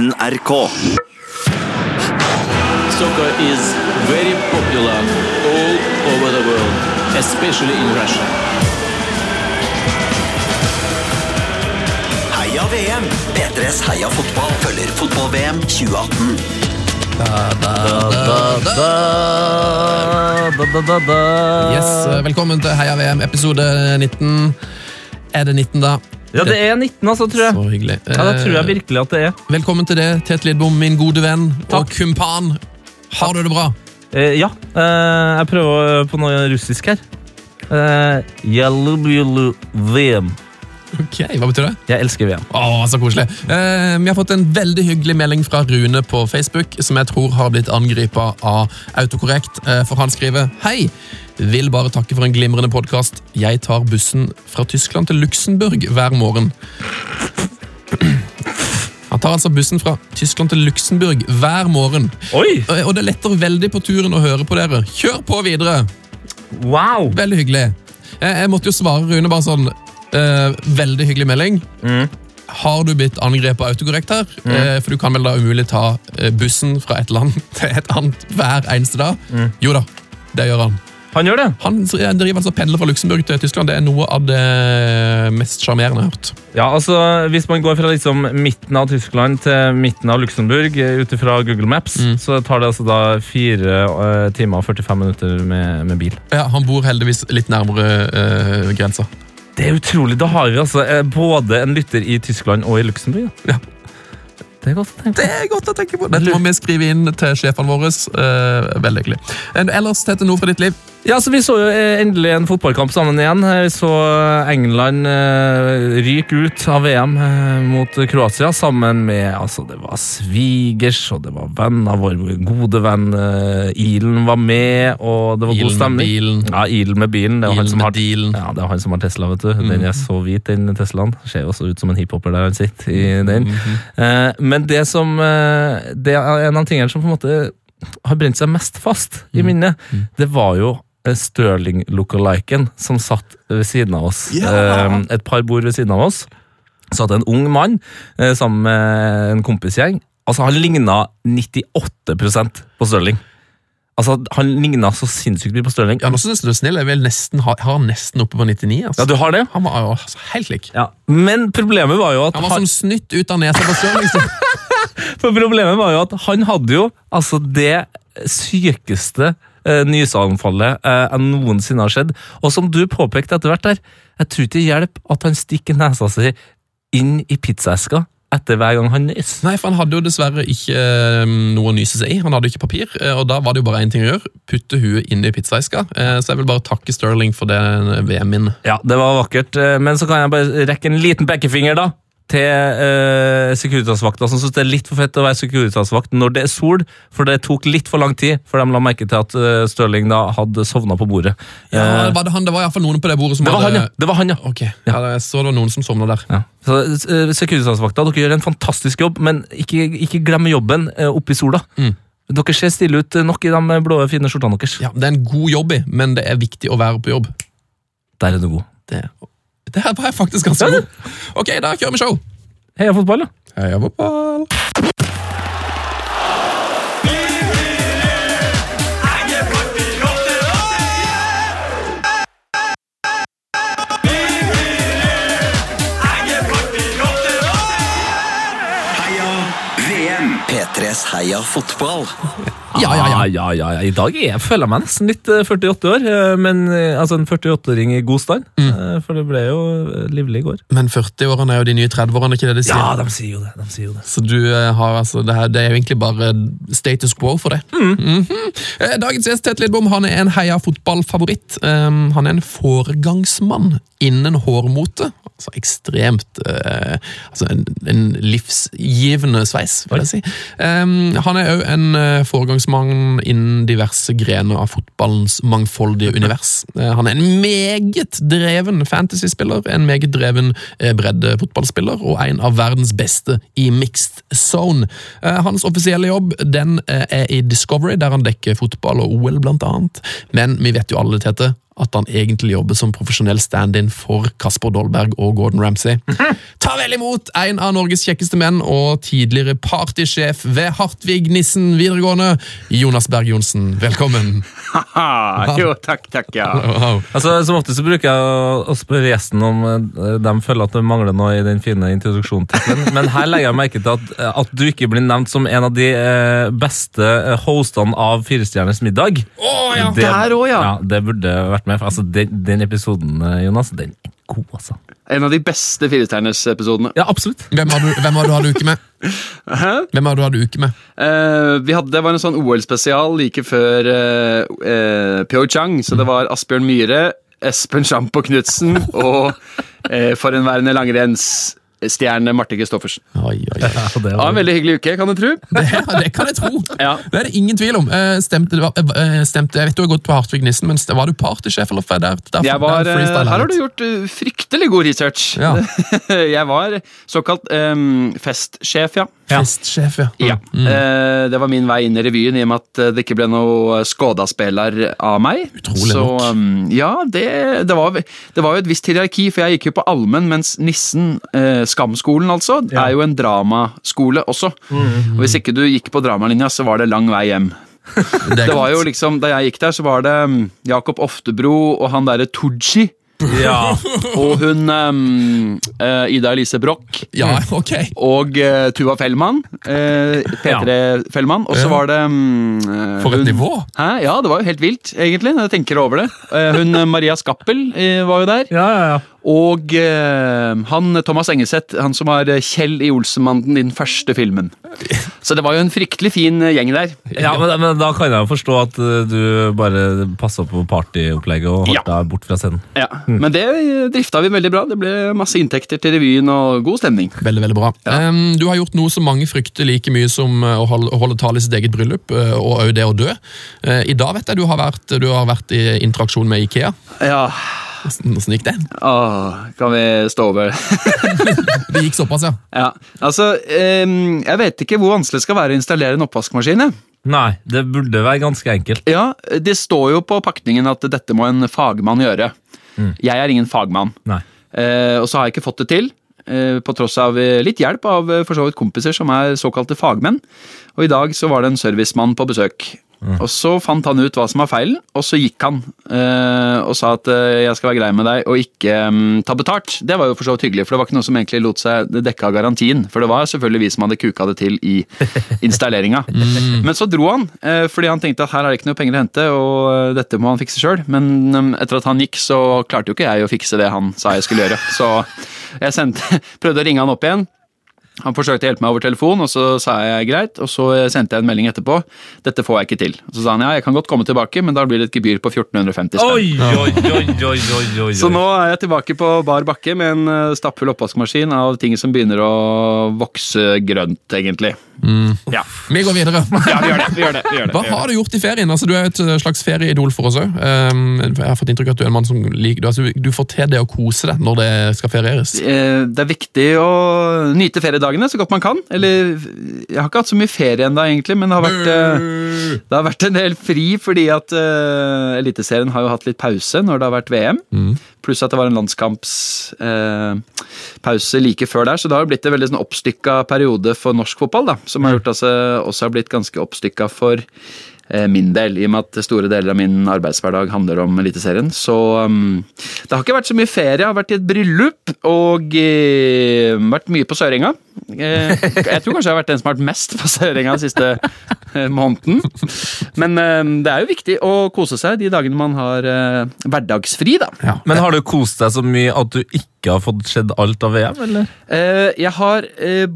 NRK. Soccer is very popular all over the world, especially in Russia. Heia VM! P3s Heia fotball følger fotball-VM 2018. Yes, eh, Velkommen til Heia VM, episode 19. Er det 19, da? Ja, det er 19, altså, tror jeg. Så hyggelig. Ja, det tror jeg Eh, virkelig at det er. Velkommen til det, Tete Lidbom, min gode venn og kumpan. Har du det bra? Eh, ja, eh, jeg prøver på noe russisk her. Eh. Ok, Hva betyr det? Jeg elsker VM. Åh, så koselig. Eh, vi har fått en veldig hyggelig melding fra Rune på Facebook, som jeg tror har blitt angripet av autokorrekt, eh, for han skriver Hei! Vil bare takke for en glimrende podkast. Jeg tar bussen fra Tyskland til Luxembourg hver morgen. Han tar altså bussen fra Tyskland til Luxembourg hver morgen. Oi! Og og det letter veldig på turen å høre på dere. Kjør på videre! Wow! Veldig hyggelig. Jeg, jeg måtte jo svare Rune bare sånn eh, Veldig hyggelig melding. Har du blitt angrepet av autokorrekt her? Eh, for du kan vel da umulig ta eh, bussen fra et land til et annet hver eneste dag? Jo da, det gjør han. Han gjør det. Han driver altså pendler fra Luxembourg til Tyskland. Det er noe av det mest sjarmerende jeg har hørt. Ja, altså, Hvis man går fra liksom midten av Tyskland til midten av Luxembourg eh, ut ifra Google Maps, så tar det altså da fire eh, timer og 45 minutter med, med bil. Ja, Han bor heldigvis litt nærmere øh, grensa. Det er utrolig. Da har vi altså eh, både en lytter i Tyskland og i Luxembourg. Ja. Det er godt å tenke på. Det er godt å tenke på. Dette må vi skrive inn til sjefene våre. Eh, veldig hyggelig. Ellers, Tete, noe fra ditt liv? Ja, så Vi så jo eh, endelig en fotballkamp sammen igjen. Eh, Vi så England eh, ryke ut av VM eh, mot Kroatia sammen med altså Det var svigers, og det var venner. Vår gode venn Ilen var med, og det var Ilen god med stemning. bilen. Ja, Ilen med bilen. Det Ilen han som med har, dealen. ja, det er han som har Tesla, vet du. Den er så hvit, den Teslaen. Ser jo også ut som en hiphoper der han sitter i den. Eh, men det som Det er en av tingene som på en måte har brent seg mest fast i minnet, det var jo eh, Stirling lookaliken som satt ved siden av oss. Yeah. et par bord ved siden av oss. Satt en ung mann eh, sammen med en kompisgjeng. Altså, han ligna 98% på Stirling. Altså, Han ligna så sinnssykt mye på Stirling. Ja, nå synes du er snill. Jeg vil nesten ha, har nesten oppe på 99. Altså. Ja, du har det? Han var jo altså, helt lik. Ja. Men problemet var jo at Han var han, som snytt ut av nesa på Stirling. så- For problemet var jo at han hadde jo altså det sykeste eh, nyseanfallet eh, jeg noensinne har sett. Og som du påpekte etter hvert der, jeg tror ikke det hjelper at han stikker nesa si inn i pizzaeska etter hver gang han nyser. Nei, for Han hadde jo dessverre ikke eh, noe å nyse seg i. Han hadde ikke papir, eh, og da var det jo bare én ting å gjøre. Putte huet inn i pizzaeska. Eh, så jeg vil bare takke Sterling for det VM-minnet. Ja, det var vakkert, eh, men så kan jeg bare rekke en liten pekefinger da, til eh, Securitas-vakta, som synes det er litt for fett å være Securitas-vakt når det er sol, for det tok litt for lang tid, for de la merke til at eh, Stirling da hadde sovnet på bordet. Ja, det var det, han, det var iallfall noen på det bordet som det var han, hadde ja. Det var han, ja. Ok, ja, Jeg så det var noen som sovna der. Ja. Så eh, Securitas-vakta, dere gjør en fantastisk jobb, men ikke, ikke glem jobben eh, oppe i sola. Mm. Dere ser stille ut nok i de blå, fine skjortene deres. Ja, Det er en god jobb i, men det er viktig å være på jobb. Der er du god. Det, det her var jeg faktisk ganske god. Ok, da kjører vi show. Heia fotball, da. Heia fotball! P3s fotball. Ja, ja, ja. Ah, ja, ja, ja. I dag er jeg, føler jeg meg nesten litt eh, 48 år, eh, men eh, altså en 48-åring i god stand. Mm. eh, For det ble jo eh, livlig i går. Men 40-årene er jo de nye 30-årene, ikke det de sier? Ja, de sier jo det. De sier jo det. Så du eh, har altså, det, her, det er jo egentlig bare status quo for det. Mm. Mm -hmm. Dagens gjest Tete Lidbom han er en heia fotballfavoritt. Um, han er en foregangsmann innen hårmote. Altså ekstremt eh, altså en, en livsgivende sveis, vil jeg si. Um, han er òg en eh, foregangsmann innen diverse grener av fotballens mangfoldige univers. Eh, han er en meget dreven fantasyspiller, en meget dreven eh, breddefotballspiller og en av verdens beste i mixed zone. Hans offisielle jobb den er i Discovery, der han dekker fotball og OL, blant annet. Men vi vet jo alle, Tete, at han egentlig jobber som profesjonell stand-in for Kasper Dolberg og Gordon Ramsay. Ta vel imot en av Norges kjekkeste menn og tidligere partysjef ved Hartvig Nissen videregående, Jonas Berg Johnsen. Velkommen. Jo, takk, takk, ja. Altså, Som ofte så bruker jeg å, spørre gjesten om eh, de føler at det mangler noe i den fine introduksjonstittelen, men her legger jeg merke til at, at du ikke blir nevnt som en av de eh, beste eh, hostene av Firestjerners middag. Oh, ja. Det, Der også, ja. Det burde vært med. For Altså, den, den episoden, eh, Jonas, den er god, altså. En av de beste Firestjerners-episodene. Ja, absolutt. Hvem har du, hvem har du hatt uke med? Hæ? Hvem har du hatt uke med? Uh, vi hadde, det var en sånn OL-spesial like før uh, uh, Pyeongchang, så det var Asbjørn Myhre, Espen Sjampo Knutsen og uh, forhenværende langrennsstjerne Marte Christoffersen. Oi, oi, oi. Ja, det var, en veldig hyggelig uke, kan du tro. Det, det kan jeg tro. Ja. Det er det ingen tvil om. Eh, Stemte, det eh, stemte, jeg vet du har gått på Hartvig Nissen, men var du partysjef? eller der, der, Jeg var, der eh, her har du gjort eh, fryktelig god research. Ja. jeg var såkalt um, festsjef, ja. Festsjef, ja. Ja. Eh, det var min vei inn i revyen, i og med at eh, det ikke ble noe Skåda-spiller av meg. Utrolig så nok. um, ja, det, det, var, det var jo et visst hierarki, for jeg gikk jo på allmenn, mens Nissen, eh, Skamskolen altså, er jo en dramaskole også. Mm. Og hvis ikke du gikk på dramalinja, så var det lang vei hjem. Det, Det var jo liksom, Da jeg gikk der, så var det um, Jakob Oftebro og han derre Tooji. Ja. Og hun um, eh, Ida Elise Broch. Ja, ok. Og uh, Tuva Fellmann. Uh, P3 Fellmann. Og så var det um, eh, For et hun- nivå! Hæ? Ja, det var jo helt vilt, egentlig, når jeg tenker over det. Uh, hun eh, Maria Skappel eh, var jo der. ja, ja, ja. Og eh, han Thomas Engeseth, han som var eh, Kjell i Olsenmannen i den første filmen. Så det var jo en fryktelig fin eh, gjeng der. Ja, men, men Da kan jeg jo forstå at eh, du bare passa på partyopplegget og holdt Ja. deg bort fra scenen. Ja. Men det drifta vi veldig bra. Det ble masse inntekter til revyen og god stemning. Veldig, veldig bra. Em, du har gjort noe som mange frykter like mye som eh, å holde, holde tale i sitt eget bryllup, eh, og òg det å dø. Uh, I dag vet jeg du har vært, du har vært i interaksjon med Ikea. Ja, hvordan gikk det? Åh, kan vi stå over Det gikk såpass, ja. Ja, altså um, Jeg vet ikke hvor vanskelig det skal være å installere en oppvaskmaskin. Nei, det burde være ganske enkelt. Ja, Det står jo på pakningen at dette må en fagmann gjøre. Jeg er ingen fagmann. Eh, og så har jeg ikke fått det til. eh, På tross av eh, litt hjelp av eh, for så vidt kompiser som er såkalte fagmenn. Og i dag så var det en servicemann på besøk. Og så fant han ut hva som var feilen, og så gikk han eh, og sa at eh, jeg skal være grei med deg og ikke mm, ta betalt. Det var jo for så vidt hyggelig, for det var ikke noe som egentlig lot seg dekke av garantien. For det var selvfølgelig vi som hadde kuka det til i installeringa. Men så dro han, eh, fordi han tenkte at her er det ikke noe penger å hente, og dette må han fikse sjøl. Men eh, etter at han gikk, så klarte jo ikke jeg å fikse det han sa jeg skulle gjøre. Så jeg sendte, prøvde å ringe han opp igjen. Han forsøkte å hjelpe meg over telefon, og så sa jeg greit. Og så sendte jeg en melding etterpå. Dette får jeg ikke til. Og så sa han ja, jeg kan godt komme tilbake, men da blir det et gebyr på 1450 spenn. Oi, oi, oi, oi, oi. Så nå er jeg tilbake på bar bakke med en eh, stappfull oppvaskmaskin av ting som begynner å vokse grønt, egentlig. Ja. Vi går videre. ja, vi gjør det. vi gjør det, vi gjør det, Hva vi gjør det. har du gjort i ferien? Altså, du er et slags ferieidol for oss òg. jeg har fått inntrykk av at du er en mann som liker du, altså, du får til det å kose deg når det skal ferieres. Eh, Det er viktig å nyte feriedagene så godt man kan. Eller Jeg har ikke hatt så mye ferie ennå, egentlig, men det har vært, eh, det har vært en del fri fordi at uh, Eliteserien har jo hatt litt pause når det har vært VM. Pluss at det var en landskampspause eh, like før der, så det har blitt en veldig sånn oppstykka periode for norsk fotball. da, Som har gjort at det også har blitt ganske oppstykka for eh, min del, i og med at store deler av min arbeidshverdag handler om Eliteserien. Så um, det har ikke vært så mye ferie. Jeg har vært i et bryllup og eh, vært mye på Sørenga. Eh, jeg tror kanskje jeg har vært den som har vært mest på Sørenga den siste eh, måneden. Men eh, det er jo viktig å kose seg de dagene man har hverdagsfri, da. Ja. Men har du kost deg så mye at du ikke har fått sett alt av VM, eller? Eh, jeg har,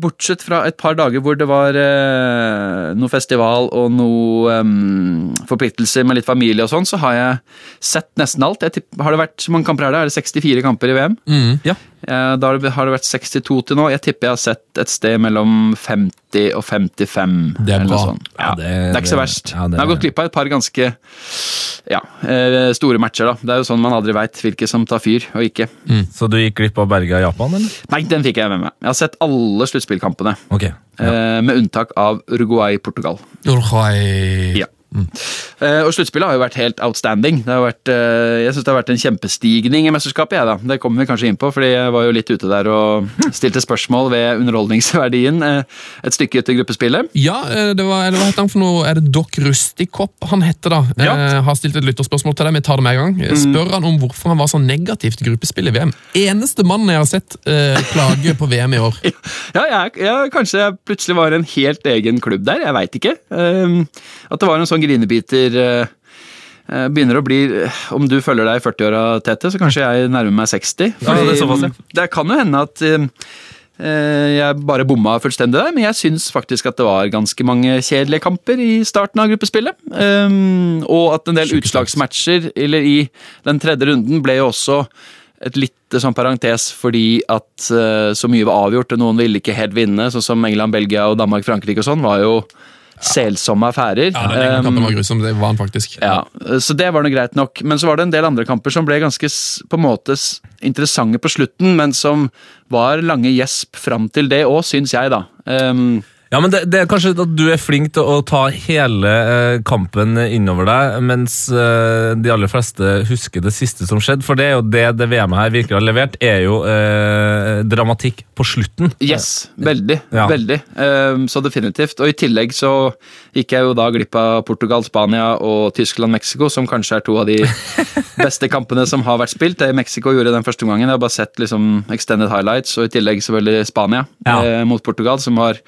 bortsett fra et par dager hvor det var noe festival og noe forpliktelser med litt familie og sånn, så har jeg sett nesten alt. Jeg har det vært, Hvor mange kamper er det? Er det 64 kamper i VM? Mm. Ja. Eh, da har det, vært 62 til nå. Jeg tipper jeg har sett et sted mellom 50 og 55. Det er bra. sånt. Ja, det, det- er ikke så verst. ja, det- jeg har gått glipp av et par ganske ja, eh, store matcher. da. Det er jo sånn man aldri veit hvilke som tar fyr og ikke. Så du gikk glipp av Berga Japan, eller? Nei, den fikk jeg med meg. Jeg har sett alle sluttspillkampene. Okay, ja. med unntak av Uruguay-Portugal. Uruguay. Ja. Eh, og sluttspillet har jo vært helt outstanding. Det har vært, eh, jeg syns det har vært en kjempestigning i mesterskapet, jeg da. Det kommer vi kanskje inn på, fordi jeg var jo litt ute der og stilte spørsmål ved underholdningsverdien eh, et stykke i gruppespillet. Ja, det var, eller hva heter han for noe? Er det Doc Rustikopp han heter da? Ja. Har stilt et lytterspørsmål til deg, vi tar det med en gang. Eh, Spør han om hvorfor han var så negativ til gruppespill i VM. Eneste mannen jeg har sett klage på VM i år. Ja, jeg, jeg, kanskje jeg plutselig var en helt egen klubb der, jeg veit ikke. At det var en sånn grinebiter eh, eh, Begynner å bli Om du følger deg i 40-åra, Tete, så kanskje jeg nærmer meg 60. Ja, det det kan jo hende at eh, eh, jeg bare bomma fullstendig der, men jeg syns faktisk at det var ganske mange kjedelige kamper i starten av gruppespillet. Um, og at en del utslagsmatcher eller i den tredje runden ble jo også et litt sånn parentes fordi at eh, så mye var avgjort, og noen ville ikke helt vinne, sånn som England, Belgia og Danmark, Frankrike og sånn, var jo selsomme affærer. Ja, den kampen var grusom, det var han faktisk. ja, så det var noe greit nok. Men så var det en del andre kamper som ble ganske på en måte interessante på slutten, men som var lange gjesp fram til det òg, syns jeg, da. Um, Ja, men det, det er kanskje at du er flink til å ta hele eh, kampen innover deg, mens eh, de aller fleste husker det siste som skjedde. For det er jo det det VM-et her virkelig har levert, er jo eh, dramatikk på slutten. yes, veldig. Ja. Veldig. Um, så definitivt. Og i tillegg så gikk jeg jo da glipp av Portugal, Spania og Tyskland, Mexico, som kanskje er to av de beste kampene som har vært spilt. Det Mexico gjorde den første gangen. Jeg har bare sett liksom extended highlights, og i tillegg selvfølgelig Spania Ja. eh, mot Portugal, som var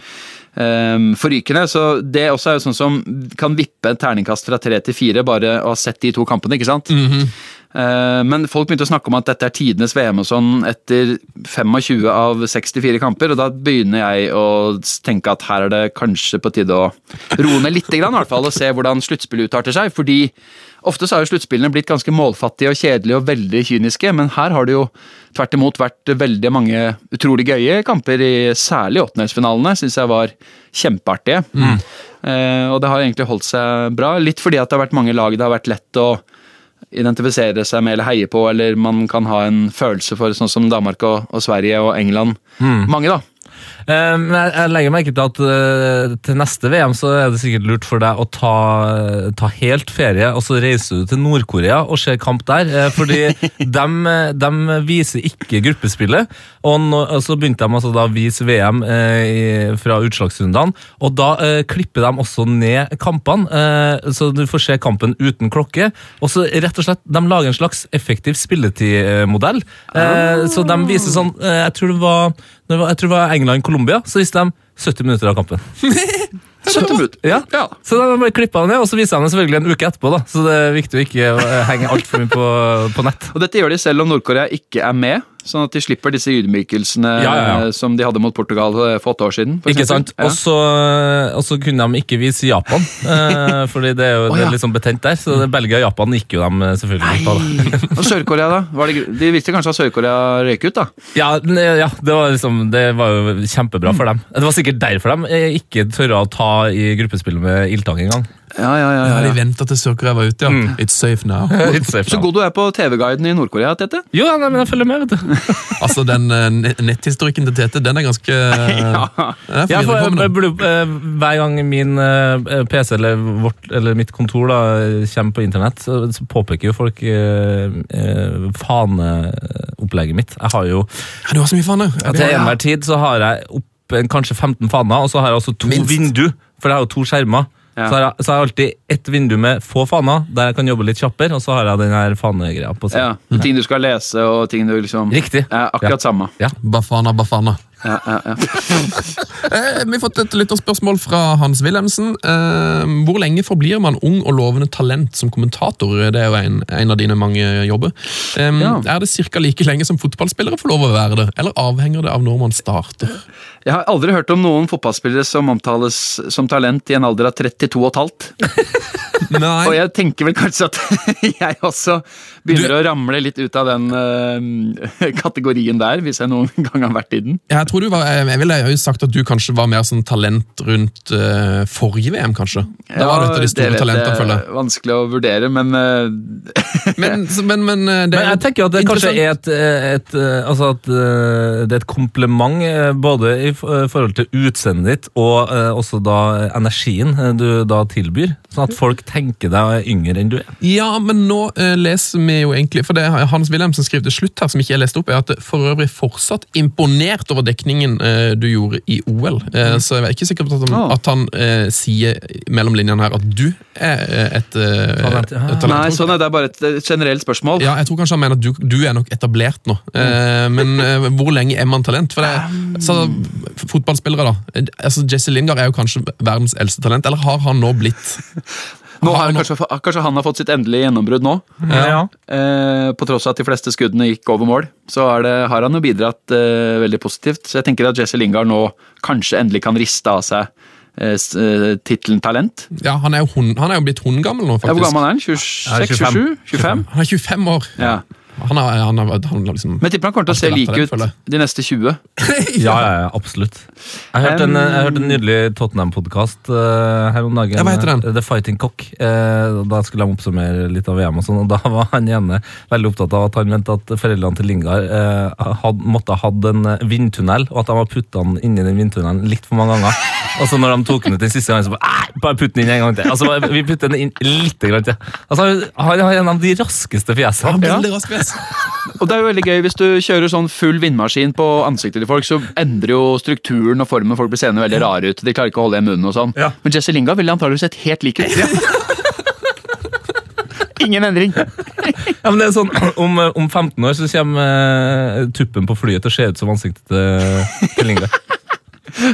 um, forrykende. Så det også er jo sånn som kan vippe en terningkast fra tre til fire, bare å ha sett de to kampene, ikke sant? Eh, Men folk begynte å snakke om at dette er tidenes VM og sånn etter 25 av 64 kamper, og da begynner jeg å tenke at her er det kanskje på tide å roe ned litt, grann, i hvert fall, og se hvordan sluttspillet utarter seg. Fordi ofte så har jo sluttspillene blitt ganske målfattige og kjedelige og veldig kyniske, men her har det jo tvert imot vært veldig mange utrolig gøye kamper, i særlig åttendelsfinalene, syns jeg var kjempeartige. Eh, og det har egentlig holdt seg bra, litt fordi at det har vært mange lag det har vært lett å identifisere seg med eller heie på, eller man kan ha en følelse for, sånn som Danmark og, og Sverige og England. Mange, da. Eh, Men jeg, jeg legger merke til at eh, til neste VM så er det sikkert lurt for deg å ta, ta helt ferie, og så reiser du til Nord-Korea og ser kamp der. eh, Fordi de, viser ikke gruppespillet. Og, nå, så begynte de altså da å vise VM eh, fra utslagsrundene, og da eh, klipper de også ned kampene. Eh, så du får se kampen uten klokke. Og så rett og slett, de lager en slags effektiv spilletidmodell. Eh, så de viser sånn eh, Jeg tror det var, det var, jeg tror det var England-Colombia, så viste de 70 minutter av kampen. 70 minutter. Ja. Ja. Så de bare klippa det ned, og så viser de det selvfølgelig en uke etterpå. da. Så det er viktig å ikke henge altfor mye på, på nett. Og dette gjør de selv om Nord-Korea ikke er med, sånn at de slipper disse ydmykelsene Ja, ja, ja. som de hadde mot Portugal for åtte år siden. Ikke sant? Så og så kunne de ikke vise Japan, eh, fordi det er jo oh, ja. litt sånn betent der. Så Belgia og Japan gikk jo dem eh, selvfølgelig glipp av. Sør-Korea, da? Var det, de visste kanskje at Sør-Korea røyk ut, da? Ja, ja det, var liksom, det var jo kjempebra for dem. Det var sikkert derfor de eh, ikke tørra å ta i gruppespillet med ildtang engang. Ja, ja, ja. Ja, ja, De ja. venta til Sør-Korea var ute, ja. It's safe now. It's safe, Så god du er på TV-guiden i Nord-Korea, Tete. Jo, nei, men jeg følger med, vet du. Altså, Den eh, netthistorikken til Tete, den er ganske ja. Den er Ja, for jeg, jeg burde, eh, hver gang min eh, PC eller, vårt, eller mitt kontor da, kommer på internett, så, påpeker jo folk eh, eh, faneopplegget mitt. Jeg har jo Ja, Du har så mye faner! Ja, Til enhver tid så har jeg opp kanskje 15 faner, og så har jeg også to Minst. vindu, for jeg har jo to skjermer. Ja. Så, har jeg, så har jeg alltid ett vindu med få faner, der jeg kan jobbe litt kjappere, og så har jeg den her fanegreia på Ja. Ting du skal lese, og ting du liksom Riktig. Er akkurat samme. Bafana, Bafana. Ja, ja, ja. Eh, vi har fått et lytterspørsmål fra Hans Wilhelmsen. Eh, hvor lenge forblir man ung og lovende talent som kommentator? Det er jo en, en av dine mange jobber. Er det ca. like lenge som fotballspillere får lov å være det, eller avhenger det av når man starter? Jeg har aldri hørt om noen fotballspillere som omtales som talent i en alder av 32 og et halvt. Og jeg tenker vel kanskje at jeg også begynner Du- å ramle litt ut av den uh, kategorien der, hvis jeg noen gang har vært i den. Jeg tror du var, jeg jeg ville jo sagt at du kanskje var mer sånn talent rundt uh, forrige VM, kanskje. Da var du et av de store det talentene, føler jeg jeg. er vanskelig å vurdere, men uh, Men, men, men eh, det Men jeg tenker at det kanskje er et, et, eh, altså at eh, det er et kompliment eh, både i eh, forhold til utseendet ditt og eh, også da energien eh, du da tilbyr. Sånn at folk tenker deg yngre enn du er. Ja, men nå eh, leser vi jo egentlig For det Hans Wilhelmsen skrev til slutt her, som ikke jeg leste opp, er at for øvrig fortsatt imponert over dekningen eh, du gjorde i OL. Eh, så jeg er ikke sikker på at han, Ah. at han eh, sier mellom linjene her at du er eh, et, eh, Talent, ja. et talent. Nei, sånn er det bare et generelt spørsmål. Ja, jeg tror kanskje han mener at du, du er nok etablert nå. Eh, men eh, hvor lenge er man talent? For det, så, Fotballspillere, da. Altså, Jesse Lingard er jo kanskje verdens eldste talent, eller har han nå blitt Nå Har han kanskje, kanskje han har fått sitt endelige gjennombrudd nå. Ja. Eh, på tross av at de fleste skuddene gikk over mål, så er det, har han jo bidratt eh, veldig positivt. Så jeg tenker at Jesse Lingard nå kanskje endelig kan riste av seg eh, eh, tittelen talent. Ja, Han er jo, hund, han er jo blitt hundgammel nå, Ja, hvor gammel er han? 26? 27? 25? Han er 25 år. Ja. Han er, han er, han liksom Men tipper han kommer til å se like føler ut de neste 20. Ja, ja, ja, absolutt. Jeg hørte en, jeg hørte en nydelig Tottenham-podkast her om dagen. Ja, hva heter den? The Fighting Cock. Uh, da skulle de oppsummere litt av VM, og sånn, og da var han ene veldig opptatt av at han mente at foreldrene til Lingard uh, had, måtte ha hatt en eh, vindtunnel, og at de har putta den inni den vindtunnelen litt for mange ganger. Og så når de tok den ut den siste gangen, så bare, bare putt den inn en gang til. Altså, vi putter den inn litt grann til. Altså, han har en av de raskeste fjesene. Ja, rask fjes. Og det er jo veldig gøy hvis du kjører sånn full vindmaskin på ansiktet til folk, så endrer jo strukturen og formen. Folk blir seende veldig rare ut. De klarer ikke å holde igjen munnen og sånn. Ja. Men Jesse Linga ville antakeligvis sett helt lik ut. Ingen endring. Ja, men det er sånn, Om, om 15 år så kommer eh, tuppen på flyet til å se ut som ansiktet til, til Linga.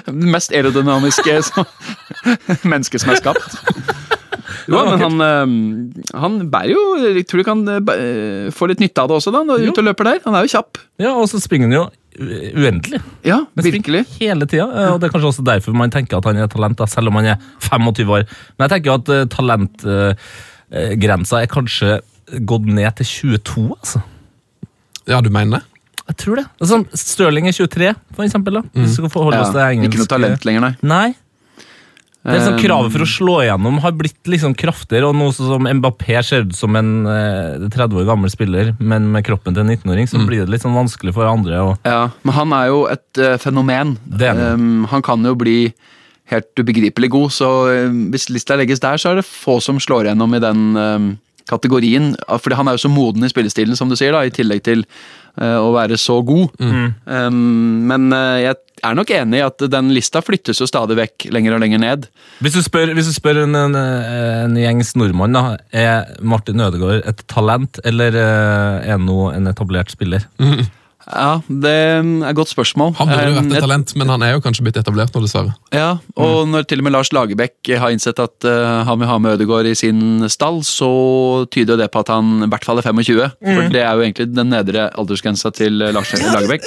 Det mest aerodynamiske mennesket som er skapt. Jo, men han, eh, han bærer jo Jeg tror du kan eh, eh, få litt nytte av det også, da, når du er ute og løper der. Han er jo kjapp. Ja, Og så springer han jo uendelig. Ja, Men virkelig. Hele tida. Og det er kanskje også derfor man tenker at han er talent, da, selv om han er 25 år. Men jeg tenker at uh, talentgrensa er kanskje gått ned til 22, altså. Ja, du mener det? Jeg tror det. Altså, Stirling er 23, for eksempel. da. Hvis du skal forholde oss til Ja, engelsk. ikke noe talent lenger, nei. Nei. Det er sånn Um, Kravet for å slå igjennom har blitt liksom kraftigere, og noe som Mbappé ser ut som en eh, 30 år gammel spiller, men med kroppen til en 19-åring, så blir det litt sånn vanskelig for andre. å Ja, men han er jo et uh, fenomen. Han. Um, han kan jo bli helt ubegripelig god, så um, hvis lista legges der, så er det få som slår igjennom i den um, kategorien. Fordi han er jo så moden i spillestilen, som du sier, da, i tillegg til uh, å være så god. Um, men uh, jeg er nok enig i at den lista flyttes jo stadig vekk lenger og lenger ned. Hvis du spør, hvis du spør en, en, en gjengs nordmann, da, er Martin Ødegaard et talent, eller eh, er han nå en etablert spiller? Ja, det er et godt spørsmål. Han burde jo vært Um, et talent, men han er jo kanskje blitt etablert nå, dessverre. Ja, og når til og med Lars Lagerbäck har innsett at eh, han vil ha med Ødegaard i sin stall, så tyder jo det på at han i hvert fall er 25. For det er jo egentlig den nedre aldersgrensa til eh, Lars Lagerbäck.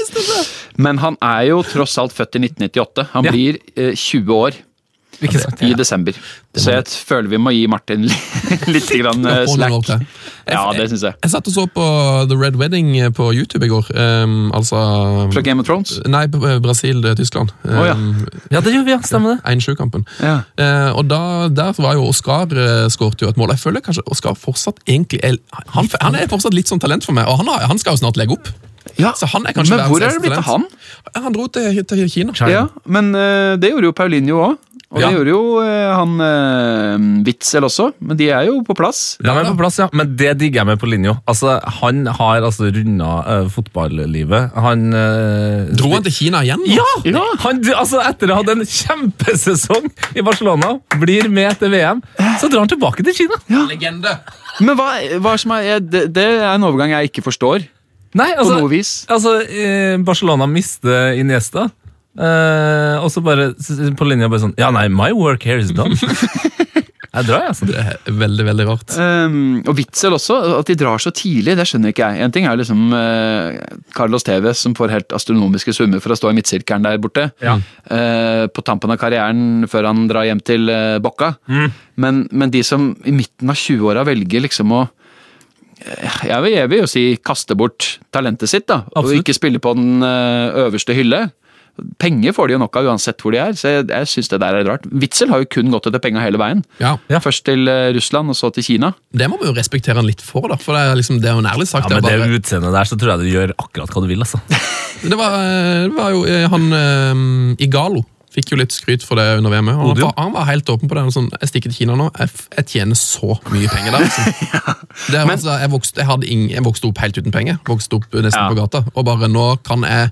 Men han er jo tross alt født i 1998. Han blir eh, 20 år? I desember. Så jeg føler vi må gi Martin litt grann eh, slack. Ja, det synes jeg. Jeg satt og så på The Red Wedding på YouTube i går. Um, altså Fra Game of Thrones. Nei, Brasil-Tyskland. Å, ja. Ja, det gjør vi, ja. Stemmer det. 1-7-kampen. Ja. Uh, og da, Der var jo Oskar uh, skåret jo et mål. Jeg føler kanskje Oskar fortsatt egentlig er, han, han er fortsatt litt sånn talent for meg, og han, har, han skal jo snart legge opp. Ja, Så han Men hvor er det blitt av han? Han dro til, til Kina. Ja, men uh, det gjorde jo Paulinho òg. Og Ja. det gjorde jo eh, han eh, Witzel også, men de er jo på plass. De er på plass, ja. Men det digger jeg med på linja. Altså, han har altså runda uh, fotballivet. Han eh, Dro han til Kina igjen? Ja! Ja. Han, altså, etter å ha hatt en kjempesesong i Barcelona, blir med til VM, så drar han tilbake til Kina. Ja. Legende! Men hva, hva som er, det, det er en overgang jeg ikke forstår, Nei, på altså, noe vis. altså eh, Barcelona mister Iniesta. Eh, og så bare på linja bare sånn Ja, nei, my work here is done. jeg drar, jeg, altså. Det er veldig, veldig rart. Um, og Witzel også, at de drar så tidlig, det skjønner ikke jeg. En ting er liksom uh, Carlos Tevez som får helt astronomiske summer for å stå i midtsirkelen der borte. Ja. Uh, på tampen av karrieren før han drar hjem til uh, Bocca. Men, men de som i midten av 20-åra velger liksom å jeg vil, jeg vil jo si kaste bort talentet sitt, da. Og ikke spille på den øverste hylle. Penger får de jo nok av uansett hvor de er, så jeg, jeg syns det der er litt rart. Witzel har jo kun gått etter penga hele veien. Ja, Ja. Først til eh, Russland, og så til Kina. Det må vi jo respektere han litt for, da. For det er, liksom, det er jo en ærlig sak. Ja, det, men det bare, utseendet der, så tror jeg du gjør akkurat hva du vil, altså. det, var, det var jo eh, han eh, Igalo. Fikk jo litt skryt for det under VM. Han, var, han var helt åpen på det. Sånn, jeg stikker til Kina nå, jeg, jeg tjener så mye penger der. Liksom. det er, altså, jeg, vokste, jeg, hadde ing, jeg vokste opp helt uten penger. Vokste opp nesten Ja. på gata. Og bare nå kan jeg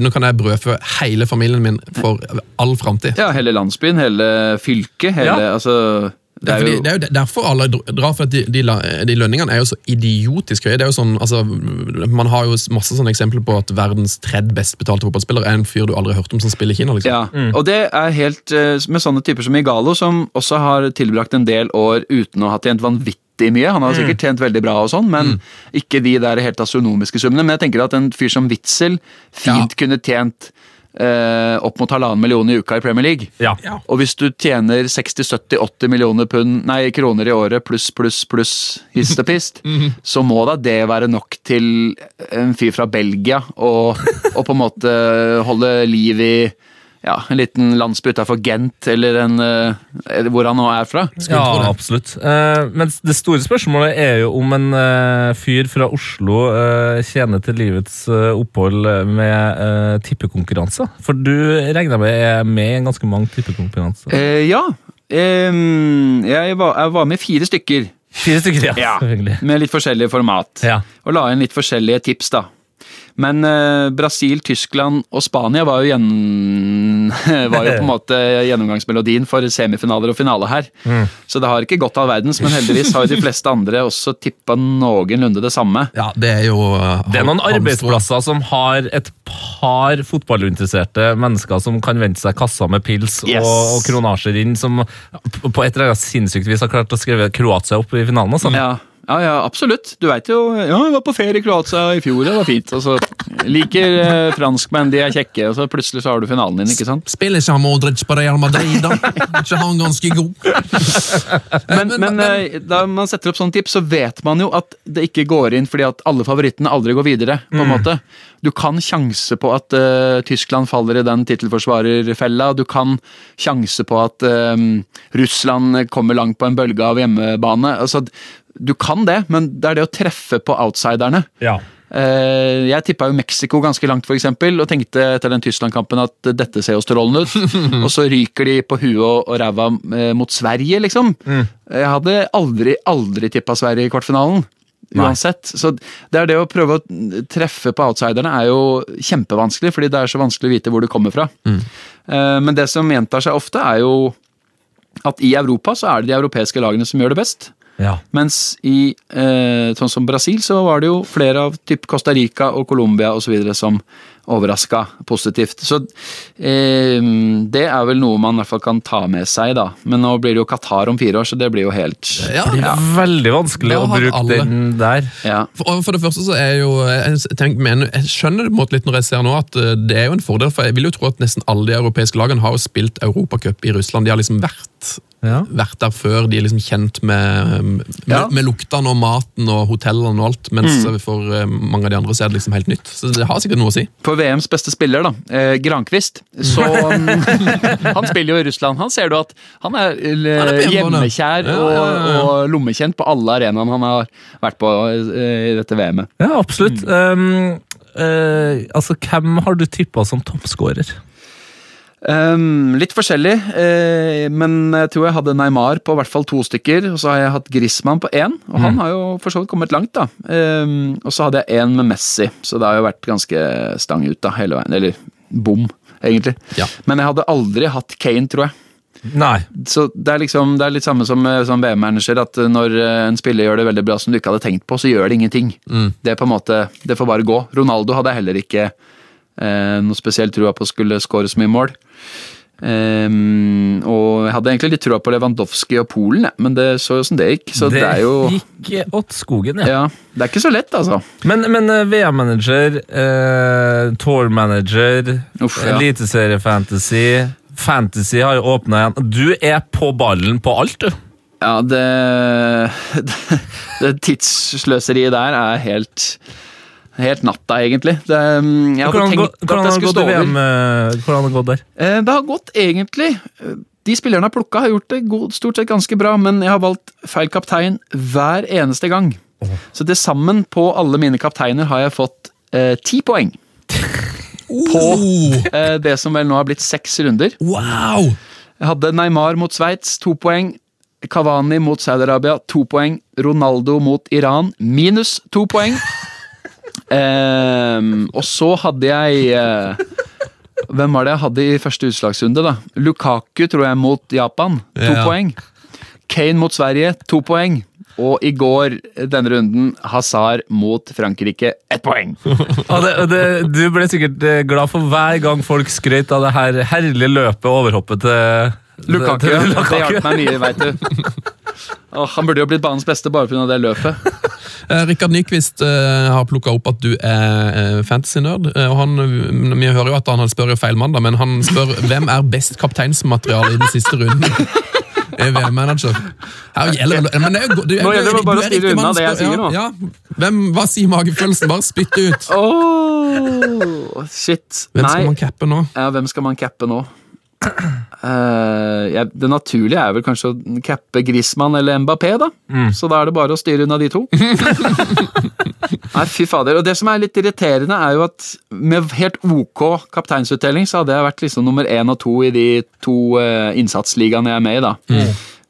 nå kan jeg brødfø hele familien min for all framtid. Ja, hele landsbyen, hele fylket, hele Ja. Altså, Det er, fordi, jo det er jo derfor alle drar, for at de, de, de lønningene er jo så idiotisk høye. Det er jo sånn, altså, Man har jo masse sånne eksempler på at verdens tredje best betalte fotballspiller er en fyr du aldri har hørt om som spiller i Kina. liksom. Ja, og det er helt eh, med sånne typer som Igalo, som også har tilbrakt en del år uten å ha tjent vanvittig mye. Han har sikkert tjent veldig bra, og sånn, men ikke de der helt astronomiske summene. Men jeg tenker at en fyr som Witzel fint kunne tjent eh, opp mot halvannen million i uka i Premier League. Ja. Ja. Og hvis du tjener 60-70-80 millioner pund, nei, kroner i året pluss, pluss, pluss hist og pist, så må da det være nok til en fyr fra Belgia å på en måte holde liv i ja, en liten landsby utafor Gent, eller en, uh, hvor han nå er fra. Skulle Ja, absolutt. Uh, men det store spørsmålet er jo om en uh, fyr fra Oslo tjener til livets opphold med tippekonkurranser. For du regner med er med i ganske mange tippekonkurranser. Eh, ja. Um, jeg, var, jeg var med fire stykker, Fire stykker, ja. Ja. Selvfølgelig. med litt forskjellig format. Ja. og la inn litt forskjellige tips, da. Men eh, Brasil, Tyskland og Spania var jo, gjenn... var jo på en måte gjennomgangsmelodien for semifinaler og finale her. Så det har ikke gått all verdens, men heldigvis har jo de fleste andre også tippa noenlunde det samme. Ja, det er jo uh, Det er noen arbeidsplasser som har et par fotballinteresserte mennesker som kan vente seg kassa med pils Yes. og, og kronasjer inn, som på et eller annet sinnssykt vis har klart å skrive Kroatia opp i finalen. Også. Ja, ja, ja absolutt. Du veit jo Ja, jeg var på ferie i Kroatia i fjor, det var fint. Og så liker eh, franskmenn, de er kjekke, og så plutselig så har du finalen din, ikke sant? Spiller ikke han Modric på Real Madrid, da? Ikke han ganske god? Men, men eh, da man setter opp sånne tips, så vet man jo at det ikke går inn fordi at alle favorittene aldri går videre. på en måte. Du kan sjanse på at uh, Tyskland faller i den tittelforsvarerfella. Du kan sjanse på at eh, Russland kommer langt på en bølge av hjemmebane. Altså, du kan det, men det er det å treffe på outsiderne. Ja. Eh, Jeg tippa jo Mexico ganske langt, for eksempel, og tenkte etter den Tyskland-kampen at dette ser jo strålende ut. og så ryker de på huet og, og ræva eh, mot Sverige, liksom. Jeg hadde aldri, aldri tippa Sverige i kvartfinalen. Uansett. Så det er det å prøve å treffe på outsiderne er jo kjempevanskelig, fordi det er så vanskelig å vite hvor du kommer fra. Eh, Men det som gjentar seg ofte, er jo at i Europa så er det de europeiske lagene som gjør det best. Ja. Mens i eh, sånn som Brasil så var det jo flere av typ Costa Rica og Colombia osv. som overraska positivt. Så eh, det er vel noe man i hvert fall kan ta med seg, da. Men nå blir det jo Qatar om fire år, så det blir jo helt Ja, Det er veldig vanskelig å bruke alle- den der. Ja. For, for det første så er jo jeg, tenk, men, jeg skjønner det på en måte litt når jeg ser nå at eh, det er jo en fordel, for jeg vil jo tro at nesten alle de europeiske lagene har jo spilt Europacup i Russland. De har liksom vært, Ja. vært der før, de er liksom kjent med, med, Ja. med luktene og maten og hotellene og alt, mens for eh, mange av de andre så er det liksom helt nytt. Så det har sikkert noe å si. For VMs beste spiller, da, eh, Grankvist, så mm, Han spiller jo i Russland. Han ser du at han er, eh, Han er hjemmekjær Ja, og, ja, ja, ja. og lommekjent på alle arenaene han har vært på eh, i dette VM-et. Ja, absolutt. Um, eh, altså, hvem har du tippa som toppskårer? Ehm, litt forskjellig, uh, men jeg tror jeg hadde Neymar på i hvert fall to stykker. Og så har jeg hatt Griezmann på én, og han har jo for så vidt kommet langt, da. Um, og så hadde jeg én med Messi, så det har jo vært ganske stang ut da, hele veien. Eller bom, egentlig. Ja. Men jeg hadde aldri hatt Kane, tror jeg. Nei. Så det er liksom, det er litt samme som, eh, som VM-manager, at eh, når en spiller gjør det veldig bra som du ikke hadde tenkt på, så gjør det ingenting. Det er på en måte, det får bare gå. Ronaldo hadde jeg heller ikke eh, noe spesielt trua på skulle skåre så mye mål. Ehm, og jeg hadde egentlig litt trua på Lewandowski og Polen, men det så jo som det gikk. Så det, er jo gikk åt skogen, ja. ja, Det er ikke så lett, altså. Men, men eh, VM-manager, eh, tour-manager, ja. Eliteserie-fantasy Fantasy har jo åpna igjen. Du er på ballen på alt, du. Ja, det, det, det tidssløseriet der er helt Helt natta, egentlig. Det, jeg hadde Hvordan har tenkt at jeg skulle stå over. Eh, Hvordan har det gått der? Eh, Det har gått egentlig De spillerne har plukka, har gjort det god, stort sett ganske bra, men jeg har valgt feil kaptein hver eneste gang. Så til sammen på alle mine kapteiner har jeg fått eh, ti poeng. på eh, det som vel nå har blitt seks runder. wow! Jeg hadde Neymar mot Sveits, to poeng. Kavani mot Saudi-Arabia, to poeng. Ronaldo mot Iran, minus to poeng. Ehm, og så hadde jeg uh, Hvem var det jeg hadde i første utslagsrunde, da? Lukaku, tror jeg, mot Japan, to Ja. poeng. Kane mot Sverige, to poeng. Og i går, denne runden, Hazard mot Frankrike, ett poeng. Og det, det, du ble sikkert eh, glad for hver gang folk skrøt av det her herlige løpet og overhoppet til Lukaku, til det Lukaku. hjalp meg mye, veit du. Åh, han burde jo blitt banens beste bare pga. det løpet. Eh, Rikard Nyquist eh, har plukka opp at du er eh, fantasy-nerd. eh, og han, Vi hører jo at han spør jo feil mann, da, men han spør hvem er best kapteinsmateriale i den siste runden. i VM-manager. Her gjelder men det er du, Nå gjelder det du- bare du å skrive unna det jeg sier nå. Ja, ja. Hvem, hva sier magefølelsen? Bare spytt det ut! Oh, shit. Hvem skal Nei. man cappe nå? Ja, hvem skal man cappe nå? Eh, ja, det naturlige er vel kanskje å cappe Griezmann eller Mbappé, da. Så da er det bare å styre unna de to. Nei, fy fader. Og det som er litt irriterende, er jo at med helt ok kapteinsuttelling, så hadde jeg vært liksom nummer én og to i de to uh, innsatsligaene jeg er med i, da.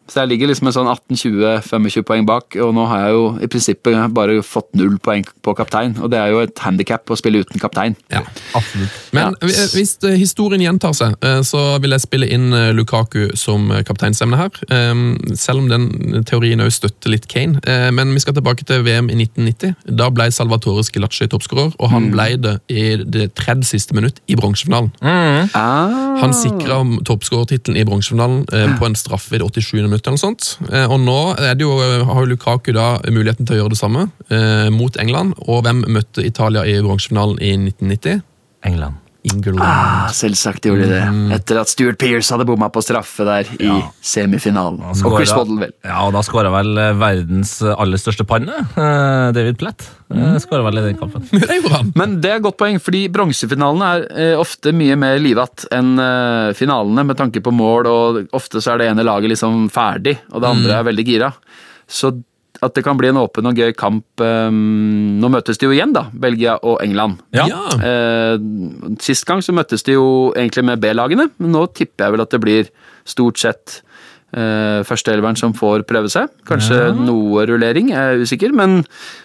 Så jeg ligger liksom en sånn 18-20-25 poeng bak, og nå har jeg jo i prinsippet bare fått null poeng på kaptein. Og det er jo et handikap å spille uten kaptein. Ja. Absolutt. Men Ja. hvis historien gjentar seg, eh, så vil jeg spille inn eh, Lukaku som eh, kapteinsemne her. Um, Selv om den teorien òg støtter litt Kane. Men vi skal tilbake til VM i 1990. Da ble Salvatore Skilacci toppskårer, og han ble det i det tredje siste minutt i bronsefinalen. Ah. Han sikra toppskårertittelen i bronsefinalen på en straffe i det 87. minutt. Eller noe sånt. Eh, Og nå jo, har jo Lukaku da muligheten til å gjøre det samme eh, mot England. Og hvem møtte Italia i bronsefinalen i 1990? England. England. Ah, selvsagt gjorde de det. Etter at Stuart Pearce hadde bomma på straffe der i semifinalen. Og Chris Waddle, vel. Ja, og da skåra vel eh, verdens aller største panne, eh, David Platt. Mm. Skåra vel i den kampen. Det gjorde han! Men det er et godt poeng, fordi bronsefinalene er eh, ofte mye mer livatt enn eh, finalene med tanke på mål, og ofte så er det ene laget liksom ferdig, og det andre er veldig gira. Så at det kan bli en åpen og gøy kamp eh, Nå møtes de jo igjen, da, Belgia og England. Ja. Eh, sist gang så møttes de jo egentlig med B-lagene, men nå tipper jeg vel at det blir stort sett eh, førsteelveren som får prøve seg. Kanskje noe rullering, jeg er usikker, men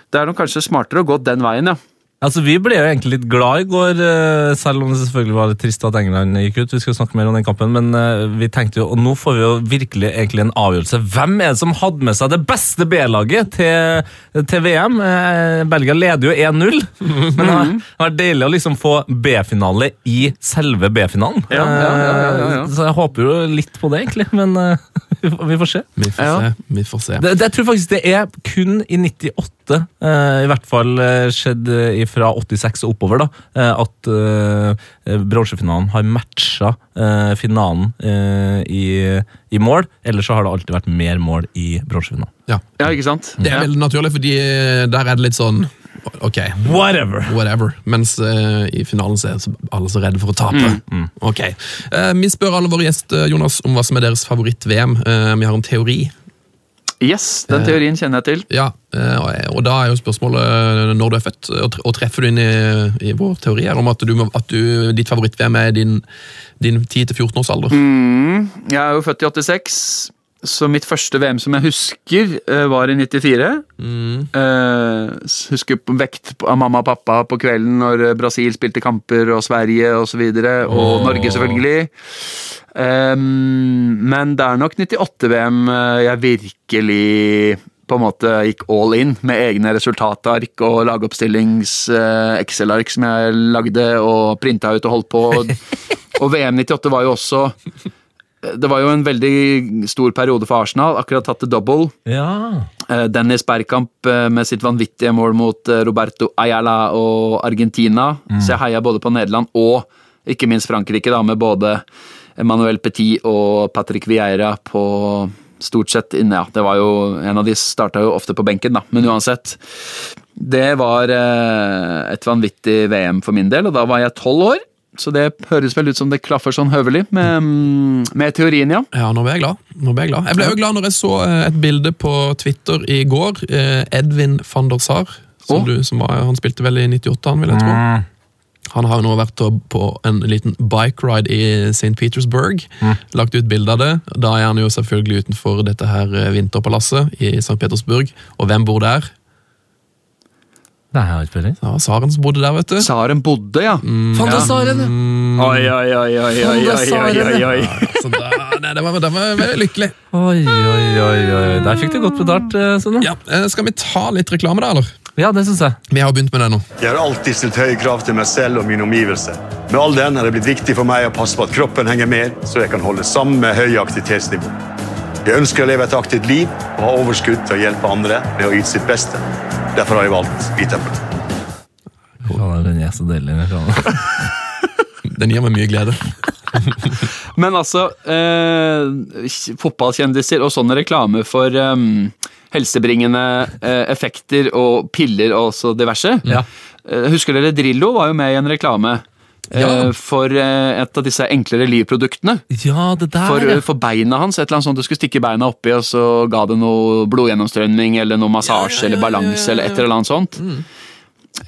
det er nok kanskje smartere å gå den veien, ja. Altså, Vi ble jo egentlig litt glad i går, eh, selv om det selvfølgelig var litt trist at England gikk ut. Vi skal snakke mer om den kampen, men eh, vi tenkte jo, og nå får vi jo virkelig egentlig en avgjørelse. Hvem er det som hadde med seg det beste B-laget til, til VM? Eh, Belgia leder jo 1-0, men det har vært deilig å liksom få B-finale i selve B-finalen. Ja, ja, ja, ja, ja. Så jeg håper jo litt på det, egentlig, men vi får- vi får se. Vi får Ja. se. Vi får se. Det, det, jeg tror faktisk det er kun i 98, eh, i hvert fall eh, skjedd eh, fra 86 og oppover, da, at bronsefinalen har matcha finalen i, i mål. Ellers så har det alltid vært mer mål i bronsefinalen. Ja. Ja, ikke sant? Det er veldig naturlig, fordi der er det litt sånn Ok, Whatever! whatever. Mens uh, i finalen så er alle så redde for å tape. Ok. Uh, vi spør alle våre gjester Jonas, om hva som er deres favoritt-VM. Uh, vi har en teori. Yes, den teorien kjenner jeg til. Ja, eh, og- og da er jo spørsmålet eh, når du er født, og, treffer du inn i, i vår teori her om at, du, at du, ditt favoritt-VM er din, din 10-14 års alder. Mm, jeg er jo født i 86, så mitt første VM som jeg husker, eh, var i 94. Eh, s- husker på vekt av mamma og pappa på kvelden når eh, Brasil spilte kamper, og Sverige osv., og, så videre, og oh. Norge selvfølgelig. Um, men det er nok 98-VM jeg virkelig på en måte gikk all in med egne resultatark og lagoppstillings-Excel-ark som jeg lagde og printa ut og holdt på. Og VM 98 var jo også Det var jo en veldig stor periode for Arsenal. Akkurat tatt til double. Ja. Eh, Dennis Bergkamp eh, med sitt vanvittige mål mot eh, Roberto Ayala og Argentina. Så jeg heia både på Nederland og ikke minst Frankrike, da, med både Emmanuel Petit og Patrick Vieira på stort sett inne. Ja, det var jo En av de starta jo ofte på benken, da, men uansett. Det var et vanvittig VM for min del, og da var jeg tolv år. Så det høres vel ut som det klaffer sånn høvelig med, mm, med teorien, ja. Ja, nå ble jeg glad. Nå ble jeg glad. Jeg ble jo glad når jeg så eh, et bilde på Twitter i går. eh, Edvin van der Sar. Som du, som var, han spilte vel i 98, han vil jeg tro. Han har jo nå vært på en liten bike ride i St. Petersburg. Lagt ut bilde av det. Da er han jo selvfølgelig utenfor dette her eh, vinterpalasset i St. Petersburg. Og hvem bor der? Nei, jeg har ikke peiling. Ja, Saren som bodde der, vet du. Saren bodde, ja. Mm, Fantasiaren! Ja. Mm. Oi, oi, oi, oi, oi, oi, oi, oi. Altså, den var, den var veldig lykkelig. Oi, oi, oi, oi. Der fikk du godt betalt, eh, Sunne. Ja, eh, Skal vi ta litt reklame, da, eller? Ja, det synes jeg. Vi har begynt med det nå. Jeg har alltid stilt høye krav til meg selv og min omgivelse Med all den har det blitt viktig for meg å passe på at kroppen henger med, så jeg kan holde samme høye aktivitetsnivå. Jeg ønsker å leve et aktivt liv og ha overskudd til å hjelpe andre ved å yte sitt beste. Derfor har jeg valgt Vitamin. Den er så deilig. den gir meg mye glede. Men altså, eh, fotballkjendiser og sånne reklame for eh, helsebringende eh, effekter og piller og så diverse. Ja. Eh, husker dere Drillo var jo med i en reklame Ja. for eh, et av disse enklere livproduktene. Ja, det der, For, ja. for beina hans, et eller annet sånt du skulle stikke beina oppi, og så ga det noe blodgjennomstrømning eller noe massasje eller balanse eller et eller annet sånt.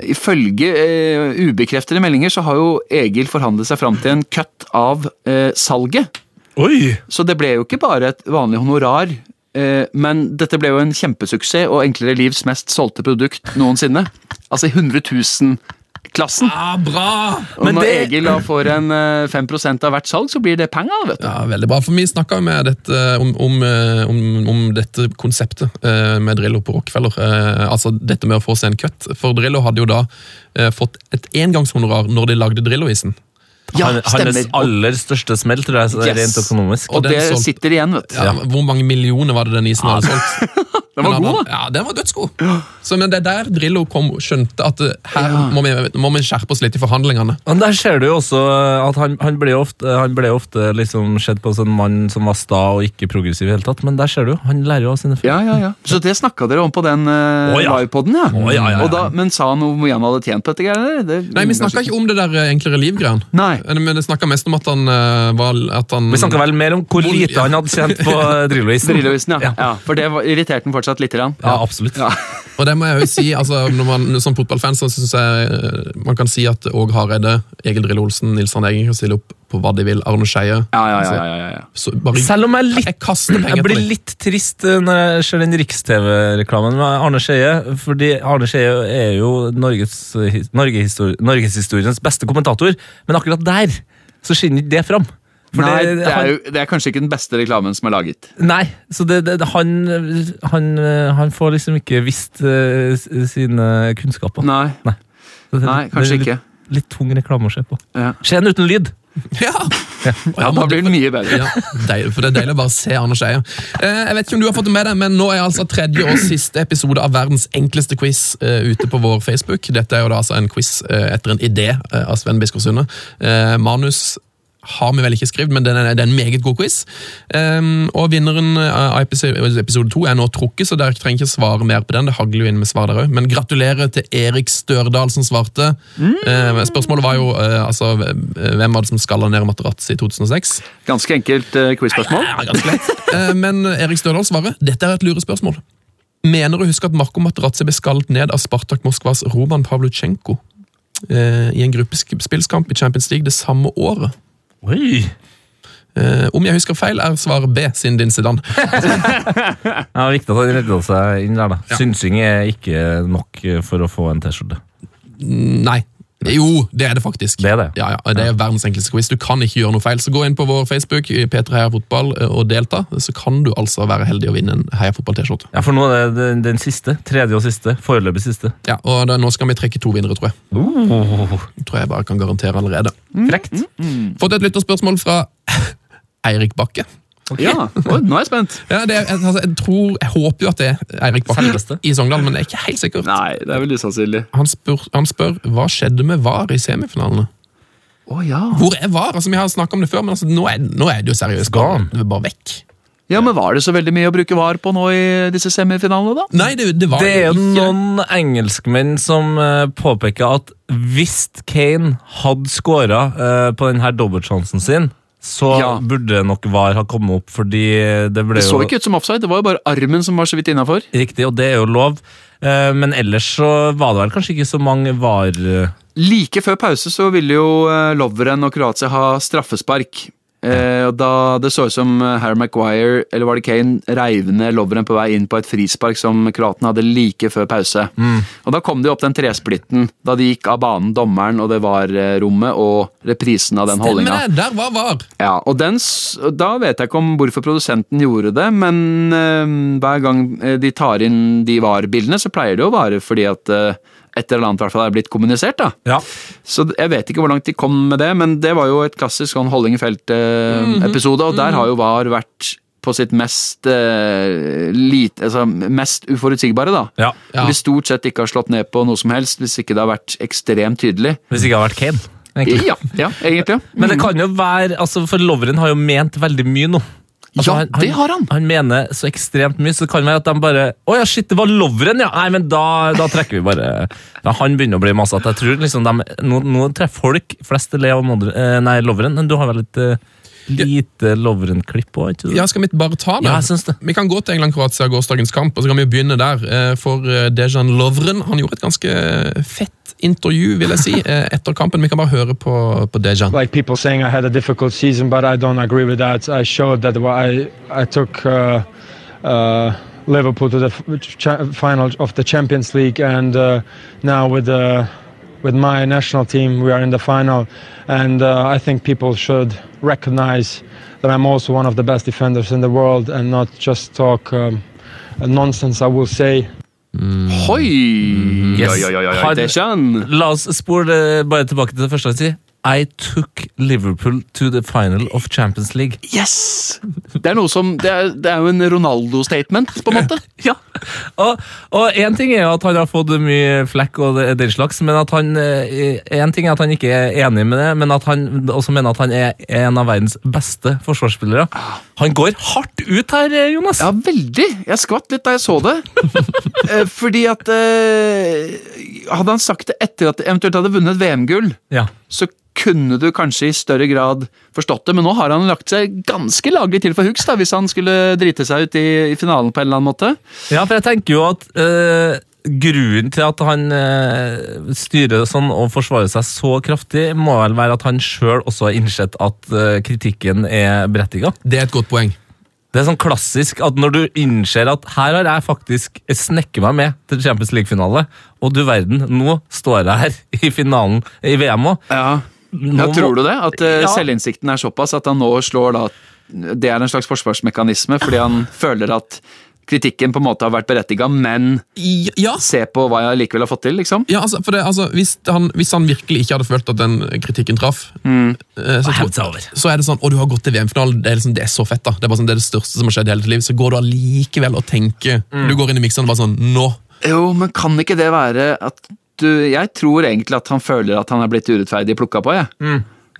Ifølge eh, ubekreftede meldinger så har jo Egil forhandlet seg fram til en cut av eh, salget. Oi! Så det ble jo ikke bare et vanlig honorar, eh, men dette ble jo en kjempesuksess og Enklere livs mest solgte produkt noensinne. Altså i 100 000-klassen. Ja, bra! Og Men når det- Egil da får en eh, 5 av hvert salg, så blir det penger, vet du. Ja, Veldig bra. For vi snakka dette, om, om, eh, om, om dette konseptet eh, med Drillo på Rockefeller. Eh, altså dette med å få seg en cut. For Drillo hadde jo da eh, fått et engangshonorar når de lagde Drillo-isen. Ja, Han-. Hans aller største smell, tror jeg, Yes. rent økonomisk. Og Og det solgt, sitter igjen, vet du. Ja, Hvor mange millioner var det den isen hadde solgt? Den var god, da. Ja, den var dødsgod. Så, men det er der Drillo kom, skjønte at eh, her Ja. må, vi, må vi skjerpe oss litt i forhandlingene. Men der ser du jo også at han, han ble ofte, han ble ofte liksom sett på som en mann som var sta og ikke progressiv i hele tatt, men der ser du jo, han lærer jo av sine feil. Ja, ja, ja. Så det snakka dere om på den uh, Å, ja. livepoden, ja. Å, ja, ja, ja. Da, men sa han hvor om han hadde tjent på dette? Det- Nei, vi snakka ikke om det der eh, enklere liv-greiene. Eh, Men det snakka mest om at han uh, var at han, Vi snakka vel mer om hvor lite ja. han hadde tjent på eh, Drillo-isen. Drillovisen, ja. Ja. ja. For det irriterte han fortsatt lite grann. Ja, absolutt. Ja. Og det må jeg jo si, altså, når man, Som fotballfan så syns jeg man kan si at Åge Hareide, Egil Drillo Olsen, Nils Arne Eggen kan stille opp på hva de vil. Arne Skeie. Ja, ja, ja, ja, ja, ja. Så bare, Selv om jeg, litt, jeg kaster jeg på blir det. litt trist eh, når jeg ser den Riks-TV-reklamen med Arne Skeie, fordi Arne Skeie er jo Norges, his- Norgehistor- norgeshistoriens beste kommentator, men akkurat der så skinner ikke det fram. For Nei, det- det er, jo, det er kanskje ikke den beste reklamen som er laget. Nei, så det, han, han, eh, han får liksom ikke visst uh, sine kunnskaper. Nei, Nei. det- nei kanskje det er ikke. Litt, litt tung reklame å se på. Ja. Se den uten lyd! Ja! Ja, da blir den mye bedre. Ja, deilig, for Det er deilig å bare se Anders Skeie. Eh, jeg vet ikke om du har fått det med deg, men nå er altså tredje og siste episode av verdens enkleste quiz eh, ute på vår Facebook. Dette er jo da altså en quiz eh, etter en idé av Sven Biskår Sunde. Manus har vi vel ikke skrevet, men det er, en meget god quiz. Um, og vinneren av episode, to er nå trukket, så dere trenger ikke svare mer på den. Det hagler jo inn med svar der òg. Men gratulerer til Erik Størdal som svarte. Eh, spørsmålet var jo uh, altså, hvem var det som skalla ned Materazzi i 2006? Ganske enkelt uh, quiz-spørsmål. Ja, ganske lett. Eh, Men Erik Størdal svarer dette er et lurespørsmål. Mener du husker at Marko Materazzi ble skallet ned av Spartak Moskvas Roman Pavlutsjenko eh, i en gruppespillskamp i Champions League det samme året? Oi! Eh, om jeg husker feil, er svaret B, siden din Zidane. Ja, viktig at han redda seg inn der, da. Synsing er ikke nok for å få en T-skjorte. Nei. Jo, det er det faktisk. Det er det. Ja, ja, det er verdens enkleste quiz. Du kan ikke gjøre noe feil. Så gå inn på vår Facebook P3 Heia Fotball eh, og delta, så kan du altså være heldig å vinne en Heia Fotball-T-skjorte. Ja, for nå er det den, den siste. Tredje og siste. Foreløpig siste. Ja, og da, Nå skal vi trekke to vinnere, tror jeg. Tror jeg bare kan garantere allerede. Frekt. Fått et lytterspørsmål fra Eirik Bakke. Ja, Oi, nå er jeg spent. Ja, det er, altså, jeg tror, jeg håper jo at det er Eirik Bakke Selveste. i Sogndal, men det er ikke helt sikkert. Nei, det er vel usannsynlig. Han spør, han spør hva skjedde med VAR i semifinalene. Å ja. Hvor er VAR? Altså, Vi har snakket om det før, men altså, nå, er, nå er det jo seriøst bare, Gone. det er bare vekk. Ja, men Var det så veldig mye å bruke var på nå i disse semifinalene, da? Nei, det, det var Det er jo noen engelskmenn som eh, påpeker at hvis Kane hadde skåra på denne dobbeltsjansen sin, så Ja. burde nok VAR ha kommet opp, fordi det ble jo Det så jo ikke ut som offside, det var jo bare armen som var så vidt innafor. riktig, og det er jo lov. Eh, Men ellers så var det vel kanskje ikke så mange VAR Like før pause så ville jo loveren Lovren og Kroatia ha straffespark. Eh, da Det så ut som eh, Harry Maguire eller var det Kane reiv ned loveren på vei inn på et frispark som kroatene hadde like før pause. Og Da kom det jo opp den tresplitten da de gikk av banen, dommeren og det var eh, rommet og reprisen av den holdninga. det, der var VAR! Ja, og den, da vet jeg ikke om hvorfor produsenten gjorde det, men eh, hver gang eh, de tar inn de VAR-bildene, så pleier det å være fordi at eh, et eller annet i hvert fall er blitt kommunisert. da. Ja. Så jeg vet ikke hvor langt de kom med det, men det var jo et klassisk sånn holdning i felt-episode, og der har jo VAR vært på sitt mest uh, lite, altså mest uforutsigbare, da. ja. Ja. De stort sett ikke har slått ned på noe som helst, hvis ikke det har vært ekstremt tydelig. Hvis ikke det har vært Kane. egentlig. Ja, ja egentlig. Mm. Men det kan jo være, altså for Lovren har jo ment veldig mye nå. Altså, Ja, det har han. Han mener så ekstremt mye, så det kan være at de bare Å ja, shit, det var Lovren, ja! Nei, men da, da trekker vi bare ja, Han begynner å bli masete. Jeg tror liksom de, nå, nå treffer folk flest Leo Modre, eh, Nei, Lovren, men du har vel litt lite Lovren-klipp òg, ikke sant? Ja, Skal vi bare ta det? Ja, jeg synes det. Vi kan gå til England-Kroatia gårsdagens kamp, og så kan vi jo begynne der. Eh, For eh, Dejan Lovren han gjorde et ganske fett intervju, vil jeg si, eh, etter kampen. Vi kan bare høre på, på Dejan. like people saying I had a difficult season, but I don't agree with that. I showed that I I took uh, uh, Liverpool to the final of the Champions League, and uh, now with the with my national team, we are in the final, and uh, I think people should recognize that I'm also one of the best defenders in the world, and not just talk um, nonsense. I will say. Hoi! Yes. Oi, oi, oi, oi, Har- Dejan. La oss spole eh, bare tilbake til det første han sier. I took Liverpool to the final of Champions League. Yes! Det er noe som Det er, det er jo en Ronaldo-statement, på en måte. Ja, og, én en ting er jo at han har fått mye flekk og den slags, men at han eh, En ting er at han ikke er enig med det, men at han også mener at han er en av verdens beste forsvarsspillere. Han går hardt ut her, Jonas. Ja, veldig. Jeg skvatt litt da jeg så det. Eh, Fordi at eh, Hadde han sagt det etter at det eventuelt hadde vunnet VM-gull, Ja. Så kunne du kanskje i større grad forstått det, men nå har han lagt seg ganske laglig til for hooks da, hvis han skulle drite seg ut i, i finalen på en eller annen måte. Ja, for jeg tenker jo at øh, grunnen til at han øh, styrer sånn og forsvarer seg så kraftig, må vel være at han sjøl også har innsett at øh, kritikken er berettiga. Det er et godt poeng. Det er sånn klassisk at når du innser at her har jeg faktisk snekket meg med til Champions League-finale, og du verden, nå står jeg her i finalen i VM òg. Ja, ja. Tror du det? At eh, Ja. selvinnsikten er såpass at han nå slår da Det er en slags forsvarsmekanisme, fordi han føler at kritikken på en måte har vært berettiga, men Ja, se på hva jeg likevel har fått til, liksom. ja altså, for det, altså, hvis, han, hvis han virkelig ikke hadde følt at den kritikken traff, mm. så, tror- over. så er det sånn Å, du har gått til VM-finalen. Det, liksom, det er så fett, da. Det er, bare sånn, det er det største som har skjedd i hele ditt liv. Så går du allikevel og tenker Du går inn i mikseren og bare sånn Nå! Jo, men kan ikke det være at du Jeg tror egentlig at han føler at han er blitt urettferdig plukka på, jeg.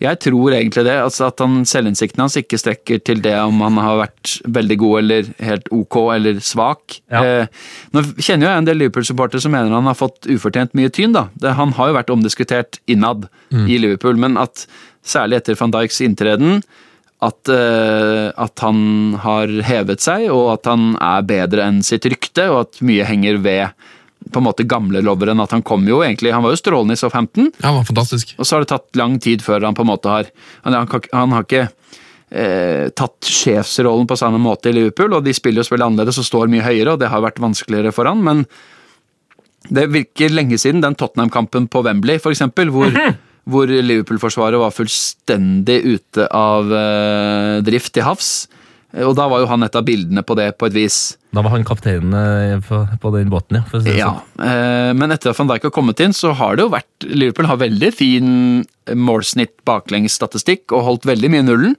Jeg tror egentlig det. altså At han, selvinnsikten hans ikke strekker til det om han har vært veldig god eller helt ok eller svak. Ja. Eh, nå kjenner jo jeg en del Liverpool-supportere som mener han har fått ufortjent mye tyn. da. Det, han har jo vært omdiskutert innad i Liverpool, men at særlig etter van Dijks inntreden at, eh, at han har hevet seg, og at han er bedre enn sitt rykte, og at mye henger ved på en måte gamle loveren. At han kom jo egentlig Han var jo strålende i Southampton, Ja, det var fantastisk. og så har det tatt lang tid før han på en måte har Han, han, kan- han har ikke eh, tatt sjefsrollen på samme måte i Liverpool, og de spiller jo selvfølgelig annerledes og står mye høyere, og det har vært vanskeligere for han, men det virker lenge siden den Tottenham-kampen på Wembley, for eksempel, hvor, hvor Liverpool-forsvaret var fullstendig ute av eh, drift til havs. Og da var jo han et av bildene på det, på et vis. Da var han kapteinen eh, på, den båten, ja. Si Ja, sånn. eh, Men etter at van Dijk har kommet inn, så har det jo vært Liverpool har veldig fin målsnitt baklengsstatistikk og holdt veldig mye nullen.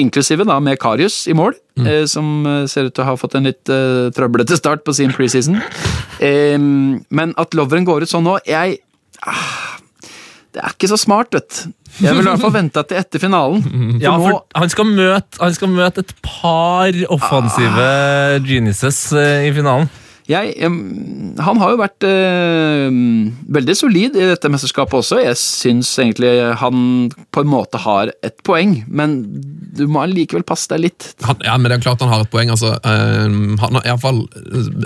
Inklusive da med Karius i mål, mm. som eh, ser ut til å ha fått en litt uh, trøblete start på sin preseason. um, men at Lovren går ut sånn nå Jeg ah, Det er ikke så smart, vet du. Jeg vil i hvert fall vente til etter finalen. For Ja, nå, han skal, møte, han skal møte et par offensive geniuses eh, i finalen. Jeg, han har jo vært eh, veldig solid i dette mesterskapet også. Jeg syns egentlig han på en måte har et poeng, men du må likevel passe deg litt. Han, ja, men det er klart han har et poeng. altså. Eh, han, fall,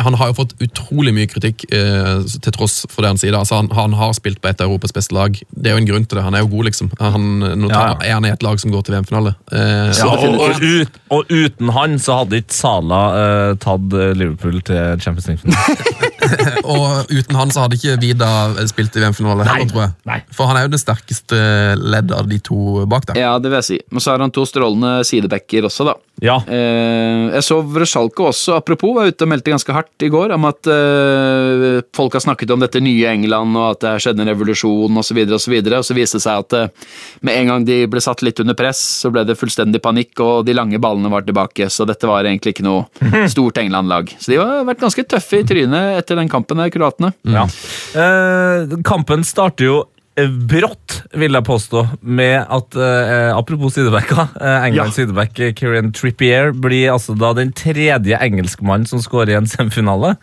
han har jo fått utrolig mye kritikk eh, til tross for det han sier. Altså, han, han har spilt på et av Europas beste lag. Det er jo en grunn til det. Han er jo god, liksom. Han, nå tar, Ja, er han i et lag som går til VM-finale. Uh, Ja, og, og, ut, og uten han så hadde ikke Sala eh, tatt Liverpool til Champions League. 哈哈哈哈。og uten han så hadde ikke Vida spilt i VM-finale heller, tror jeg. nei. For han er jo det sterkeste leddet av de to bak der. Ja, det vil jeg si. Men så har han to strålende sidebacker også, da. Ja, Eh, jeg så Vrosjalko også, apropos, var ute og meldte ganske hardt i går om at eh, folk har snakket om dette nye England, og at det har skjedd en revolusjon osv., og, så videre, og så viste det seg at eh, med en gang de ble satt litt under press, så ble det fullstendig panikk, og de lange ballene var tilbake, så dette var egentlig ikke noe stort England-lag. Så de har vært ganske tøffe i trynet etter den kampen der, kroatene. ja. Eh, kampen starter jo brått, vil jeg påstå, med at eh, Apropos sidebacker. Eh, Englands sideback eh, Kieran Trippier blir altså da den tredje engelskmannen som skårer i en semifinale.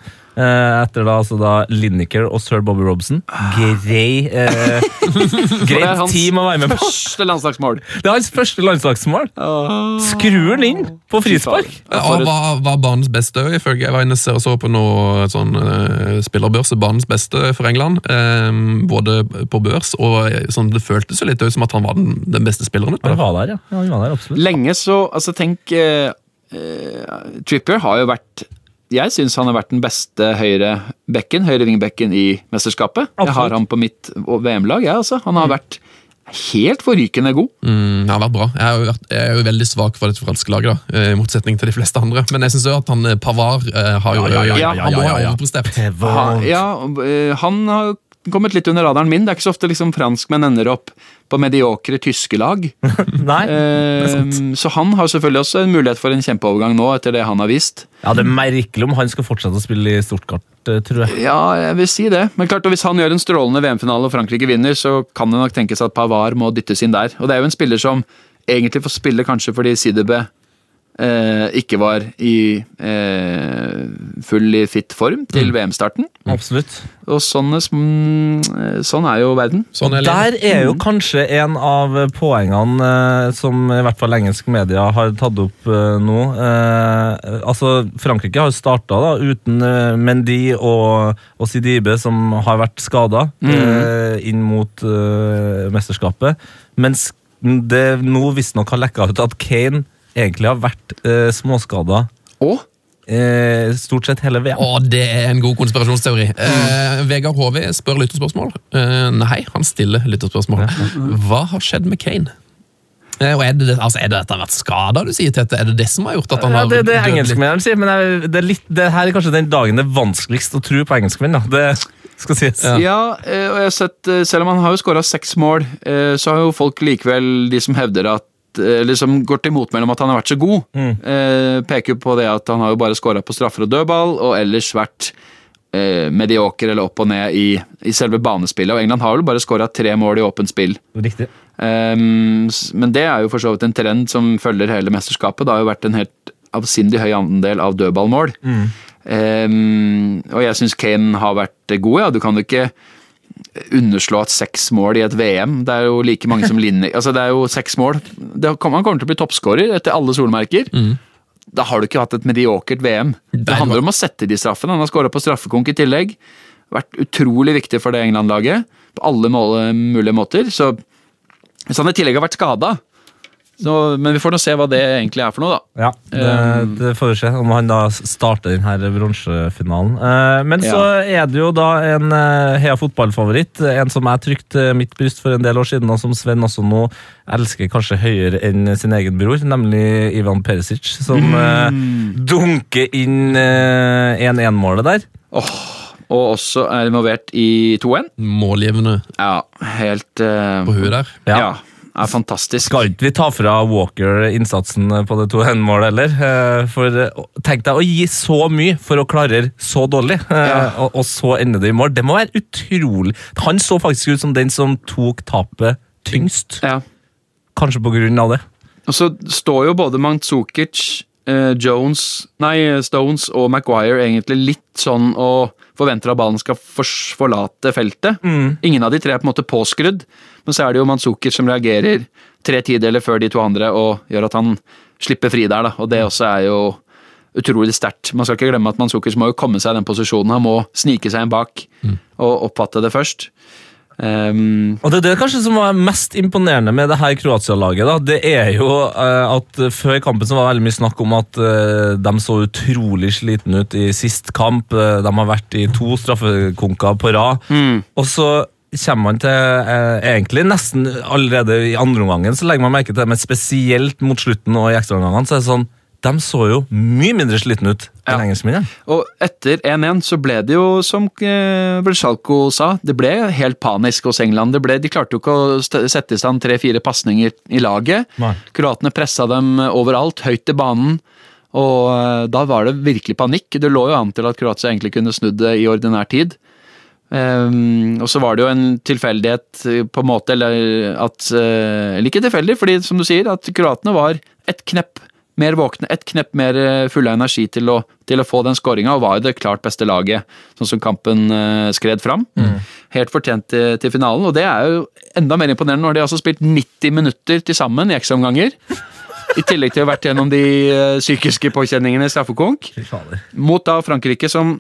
Eh, etter da altså da Lineker og sir Bobby Robson. Grei eh, Det Greit er hans team å være med på. første landslagsmål. Det er hans første landslagsmål. Skrur han inn på frispark? Ja, var, var banens beste, ifølge jeg var inne og så på noe sånn uh, spillerbørs. Banens beste for England. eh, både på børs og eh, sånn, det føltes jo litt ut som at han var den, den beste spilleren. utpå Han var der, ja. ja han var der, absolutt. Lenge så Altså, tenk eh, eh, Trippier har jo vært Jeg syns han har vært den beste høyre bekken, høyre vingbekken i mesterskapet. Jeg har han på mitt VM-lag, jeg, altså. Han har vært helt forrykende god. Mm, han har vært bra. Jeg er, jo, vært- jeg er jo veldig svak for dette franske laget, da, eh, i motsetning til de fleste andre. Men jeg syns at han eh, Pavard eh, har jo Ja, ja, ja, ja, Han må ja, ha ja. overprestert. Ha, ja, han har kommet litt under radaren min. Det er ikke så ofte liksom franskmenn ender opp på mediokre tyske lag. Nei. Eh, så han har selvfølgelig også en mulighet for en kjempeovergang nå, etter det han har vist. Ja, Det er merkelig om han skal fortsette å spille i stort kart, eh, tror jeg. Ja, jeg vil si det. Men klart, og hvis han gjør en strålende VM-finale og Frankrike vinner, så kan det nok tenkes at Pavard må dyttes inn der. Og det er jo en spiller som egentlig får spille kanskje fordi Sidebe eh, ikke var i eh, full i fit form til VM-starten. Absolutt. Og sånn, er eh, sånn er jo verden. Sånn er Der er jo kanskje en av poengene eh, som i hvert fall engelsk media har tatt opp eh, nå. Eh, altså, Frankrike har jo starta da, uten eh, Mendy og, og Sidibe, som har vært skada, eh, inn mot eh, mesterskapet. Mens det nå visstnok har lekka ut at Kane egentlig har vært eh, småskada Og eh, stort sett hele VM. Å, det er en god konspirasjonsteori. Eh, Vegard HV spør lytterspørsmål. Eh, nei, han stiller lytterspørsmål. Hva har skjedd med Kane? Eh, og er det, altså, er det dette har vært skada, du sier, Tete? Er det det som har gjort at han Ja, har det, det er dødd litt? engelskmennene sier, men jeg, det, er litt, det her er kanskje den dagen det er vanskeligst å tro på engelskmenn. da. Det skal sies. Ja. Ja, eh, og jeg har sett, eh, selv om han har jo skåra seks mål, eh, så har jo folk likevel, de som hevder at eller som går til motmæle om at han har vært så god, eh, peker på det at han har jo bare skåra på straffer og dødball, og ellers vært eh, medioker eller opp og ned i, i selve banespillet. Og England har vel bare skåra tre mål i åpent spill. Riktig. Ehm, men det er jo for så vidt en trend som følger hele mesterskapet. Det har jo vært en helt avsindig høy andel av dødballmål. Ehm, og jeg syns Kane har vært god, ja. Du kan jo ikke underslå at seks mål i et VM Det er jo like mange som Linni Altså, det er jo seks mål. Det han kommer til å bli toppskårer etter alle solmerker. Da har du ikke hatt et mediokert VM. Det handler om å sette de straffene. Han har skåra på straffekonk i tillegg. Vært utrolig viktig for det England-laget på alle mulige måter. Så hvis han i tillegg har vært skada Men vi får nå se hva det egentlig er for noe, da. Ja, det, det får vi se om han da starter denne bronsefinalen. Eh, Men så er det jo da en Hea fotballfavoritt, en som jeg trykte mitt bryst for en del år siden, og som Sven også nå elsker kanskje høyere enn sin egen bror, nemlig Ivan Perisic, som mm. dunker inn eh, 1-1-målet der. Og også er involvert i 2-1. Målgivende Ja, helt uh, på huet der. Ja. Ja. Er fantastisk. Skal ikke vi ta fra Walker innsatsen på det 2-1-målet heller? Eh, For eh, tenk deg å gi så mye for å klare så dårlig, eh, Ja. og, og så ender det i mål. Det må være utrolig. Han så faktisk ut som den som tok tapet tyngst. Ja. Kanskje på grunn av det. Og så står jo både Mantzukic Jones, nei, Stones og Maguire egentlig litt sånn og forventer at ballen skal forlate feltet. Ingen av de tre er på en måte påskrudd, men så er det jo Manzukic som reagerer tre tideler før de to andre og gjør at han slipper fri der, da. Og det også er jo utrolig sterkt. Man skal ikke glemme at Manzukic må jo komme seg i den posisjonen. Han må snike seg inn bak og oppfatte det først. Um, Og det er det kanskje som var mest imponerende med det her Kroatia-laget. da, Det er jo uh, at før kampen så var det veldig mye snakk om at uh, de så utrolig slitne ut i sist kamp. Uh, de har vært i to straffekonker på rad. Og så kommer man til eh, egentlig nesten allerede i andre omgangen så legger man merke til det, men spesielt mot slutten og i ekstraomgangene så er det sånn de så jo mye mindre slitne ut Ja. enn engelskmennene. Og etter 1-1 så ble det jo, som eh, Vrtsjalko sa, det ble helt panisk hos England. Det ble, de klarte jo ikke å sette i stand tre-fire pasninger i laget. Nei. Kroatene pressa dem overalt, høyt til banen. Og eh, da var det virkelig panikk. Det lå jo an til at Kroatia egentlig kunne snudd det i ordinær tid. Ehm, og så var det jo en tilfeldighet eh, på en måte, eller at eh, Eller ikke tilfeldig, fordi som du sier, at kroatene var et knepp mer våkne, et knepp mer eh, fulle av energi til å, til å få den skåringa, og var jo det klart beste laget, sånn som kampen skred fram. Helt fortjent til, til finalen, og det er jo enda mer imponerende når de har altså spilt 90 minutter til sammen i ekstraomganger. I tillegg til å ha vært gjennom de psykiske påkjenningene i straffekonk mot da Frankrike, som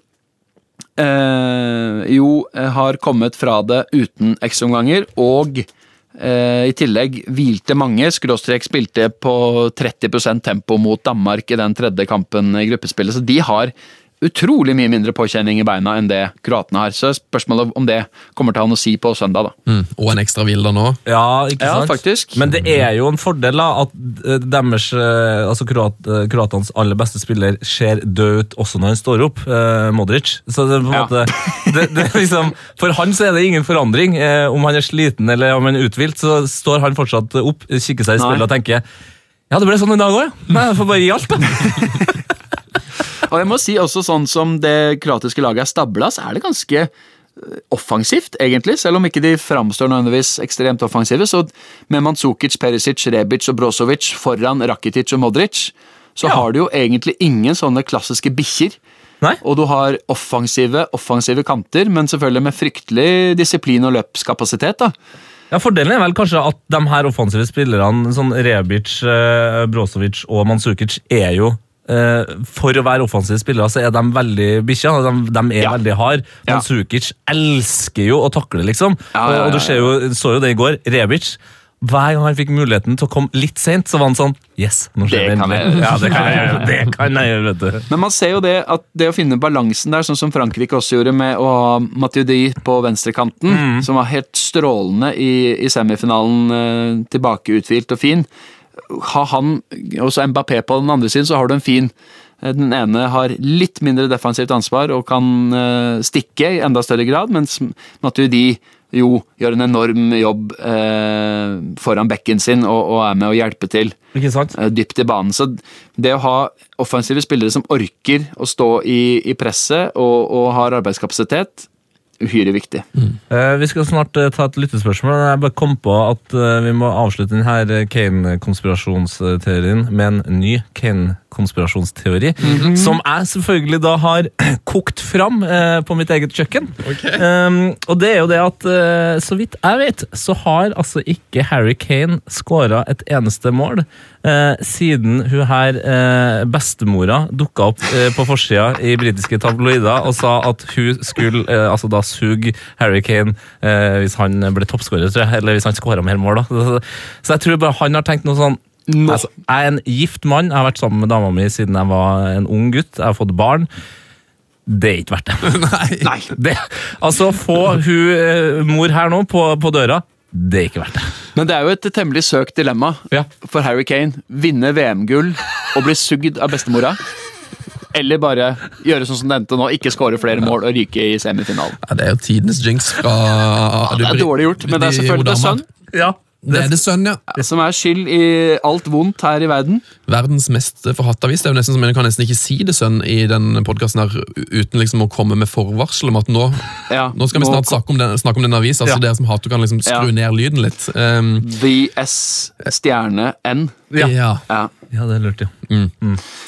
eh, jo eh, har kommet fra det uten ekstraomganger, og eh, i tillegg hvilte mange, skråstrek spilte på 30% tempo mot Danmark i den tredje kampen i gruppespillet, så de har utrolig mye mindre påkjenning i beina enn det kroatene har. Så spørsmålet om det kommer til han å si på søndag, da. Mm. Og en ekstra hvil da nå. Ja, ikke sant? Ja, faktisk. Men det er jo en fordel da, at eh, deres, eh, altså kroat, eh, kroatenes aller beste spiller ser død ut også når han står opp, eh, Modric. Så det, er på en Ja. måte, det, det, er liksom, for han så er det ingen forandring. Eh, om han er sliten eller om han er uthvilt, så står han fortsatt opp, kikker seg i Nei. spillet og tenker ja, det ble sånn i dag òg, ja. Jeg får bare gi alt, da. Og jeg må si også sånn som det kroatiske laget er stabla, så er det ganske eh, offensivt, egentlig. Selv om ikke de framstår nødvendigvis ekstremt offensive. Så med Mandzukic, Perisic, Rebic og Brozovic foran Rakitic og Modric, så har du jo egentlig ingen sånne klassiske bikkjer. Og du har offensive, offensive kanter, men selvfølgelig med fryktelig disiplin og løpskapasitet. da. Ja, Fordelen er vel kanskje at de her offensive spillerne, sånn Rebic, eh, Brozovic og Manzukic, er jo For å være offensive spillere så er de veldig bikkja. De, de er Ja. veldig hard. Ja. Manzukic elsker jo å takle, liksom. Ja, ja, Og du ser jo, så jo det i går. Rebic hver gang han fikk muligheten til å komme litt sent, så var han sånn Yes, nå skjer Det kan jeg. Ja, det kan jeg gjøre. Det kan jeg gjøre, vet du. Men man ser jo det at det å finne balansen der, sånn som Frankrike også gjorde med å ha Matiudi på venstrekanten, som var helt strålende i, i semifinalen, eh, tilbake uthvilt og fin. Ha han, og så Mbappé på den andre siden, så har du en fin eh, den ene har litt mindre defensivt ansvar og kan eh, stikke i enda større grad, mens Matuidi jo gjør en enorm jobb eh, foran bekken sin og, og er med å hjelpe til eh, dypt i banen. Så det å ha offensive spillere som orker å stå i, i presset og, og har arbeidskapasitet, uhyre viktig. Eh, vi skal snart eh, ta et lyttespørsmål. Jeg bare kom på at eh, vi må avslutte denne Kane-konspirasjonsteorien med en ny Kane-konspirasjonsteori. Som jeg selvfølgelig da har kokt fram på mitt eget kjøkken. Okay. og det er jo det at så vidt jeg vet, så har altså ikke Harry Kane skåra et eneste mål eh, siden hun her eh, bestemora dukka opp eh, på forsida i britiske tabloider og sa at hun skulle eh, altså da suge Harry Kane eh, hvis han ble toppskårer, tror jeg. Eller hvis han skåra mer mål, da. Så, jeg tror bare han har tenkt noe sånn Altså, jeg er en gift mann, jeg har vært sammen med dama mi siden jeg var en ung gutt. Jeg har fått barn. Det er ikke verdt det. Nei. det altså, få hun mor her nå på, på døra, det er ikke verdt det. Men det er jo et temmelig søkt dilemma Ja. for Harry Kane. Vinne VM-gull og bli sugd av bestemora. Eller bare gjøre sånn som det endte nå, ikke skåre flere mål og ryke i semifinalen. Ja, det er jo tidenes jinx fra Det er dårlig gjort, men det er selvfølgelig det er sønn Ja, Det er det sønn, ja. som er skyld i alt vondt her i verden. Verdens mest forhatte avis. Det er jo nesten som En kan nesten ikke si det sønn i den podkasten uten liksom å komme med forvarsel om at nå, Ja, nå skal vi snart snakke om den, snakke om den avisen. så Ja. dere som hater, kan liksom skru Ja. ned lyden litt. Um, VS stjerne N. Ja. ja. Ja. Ja, det lurte jeg.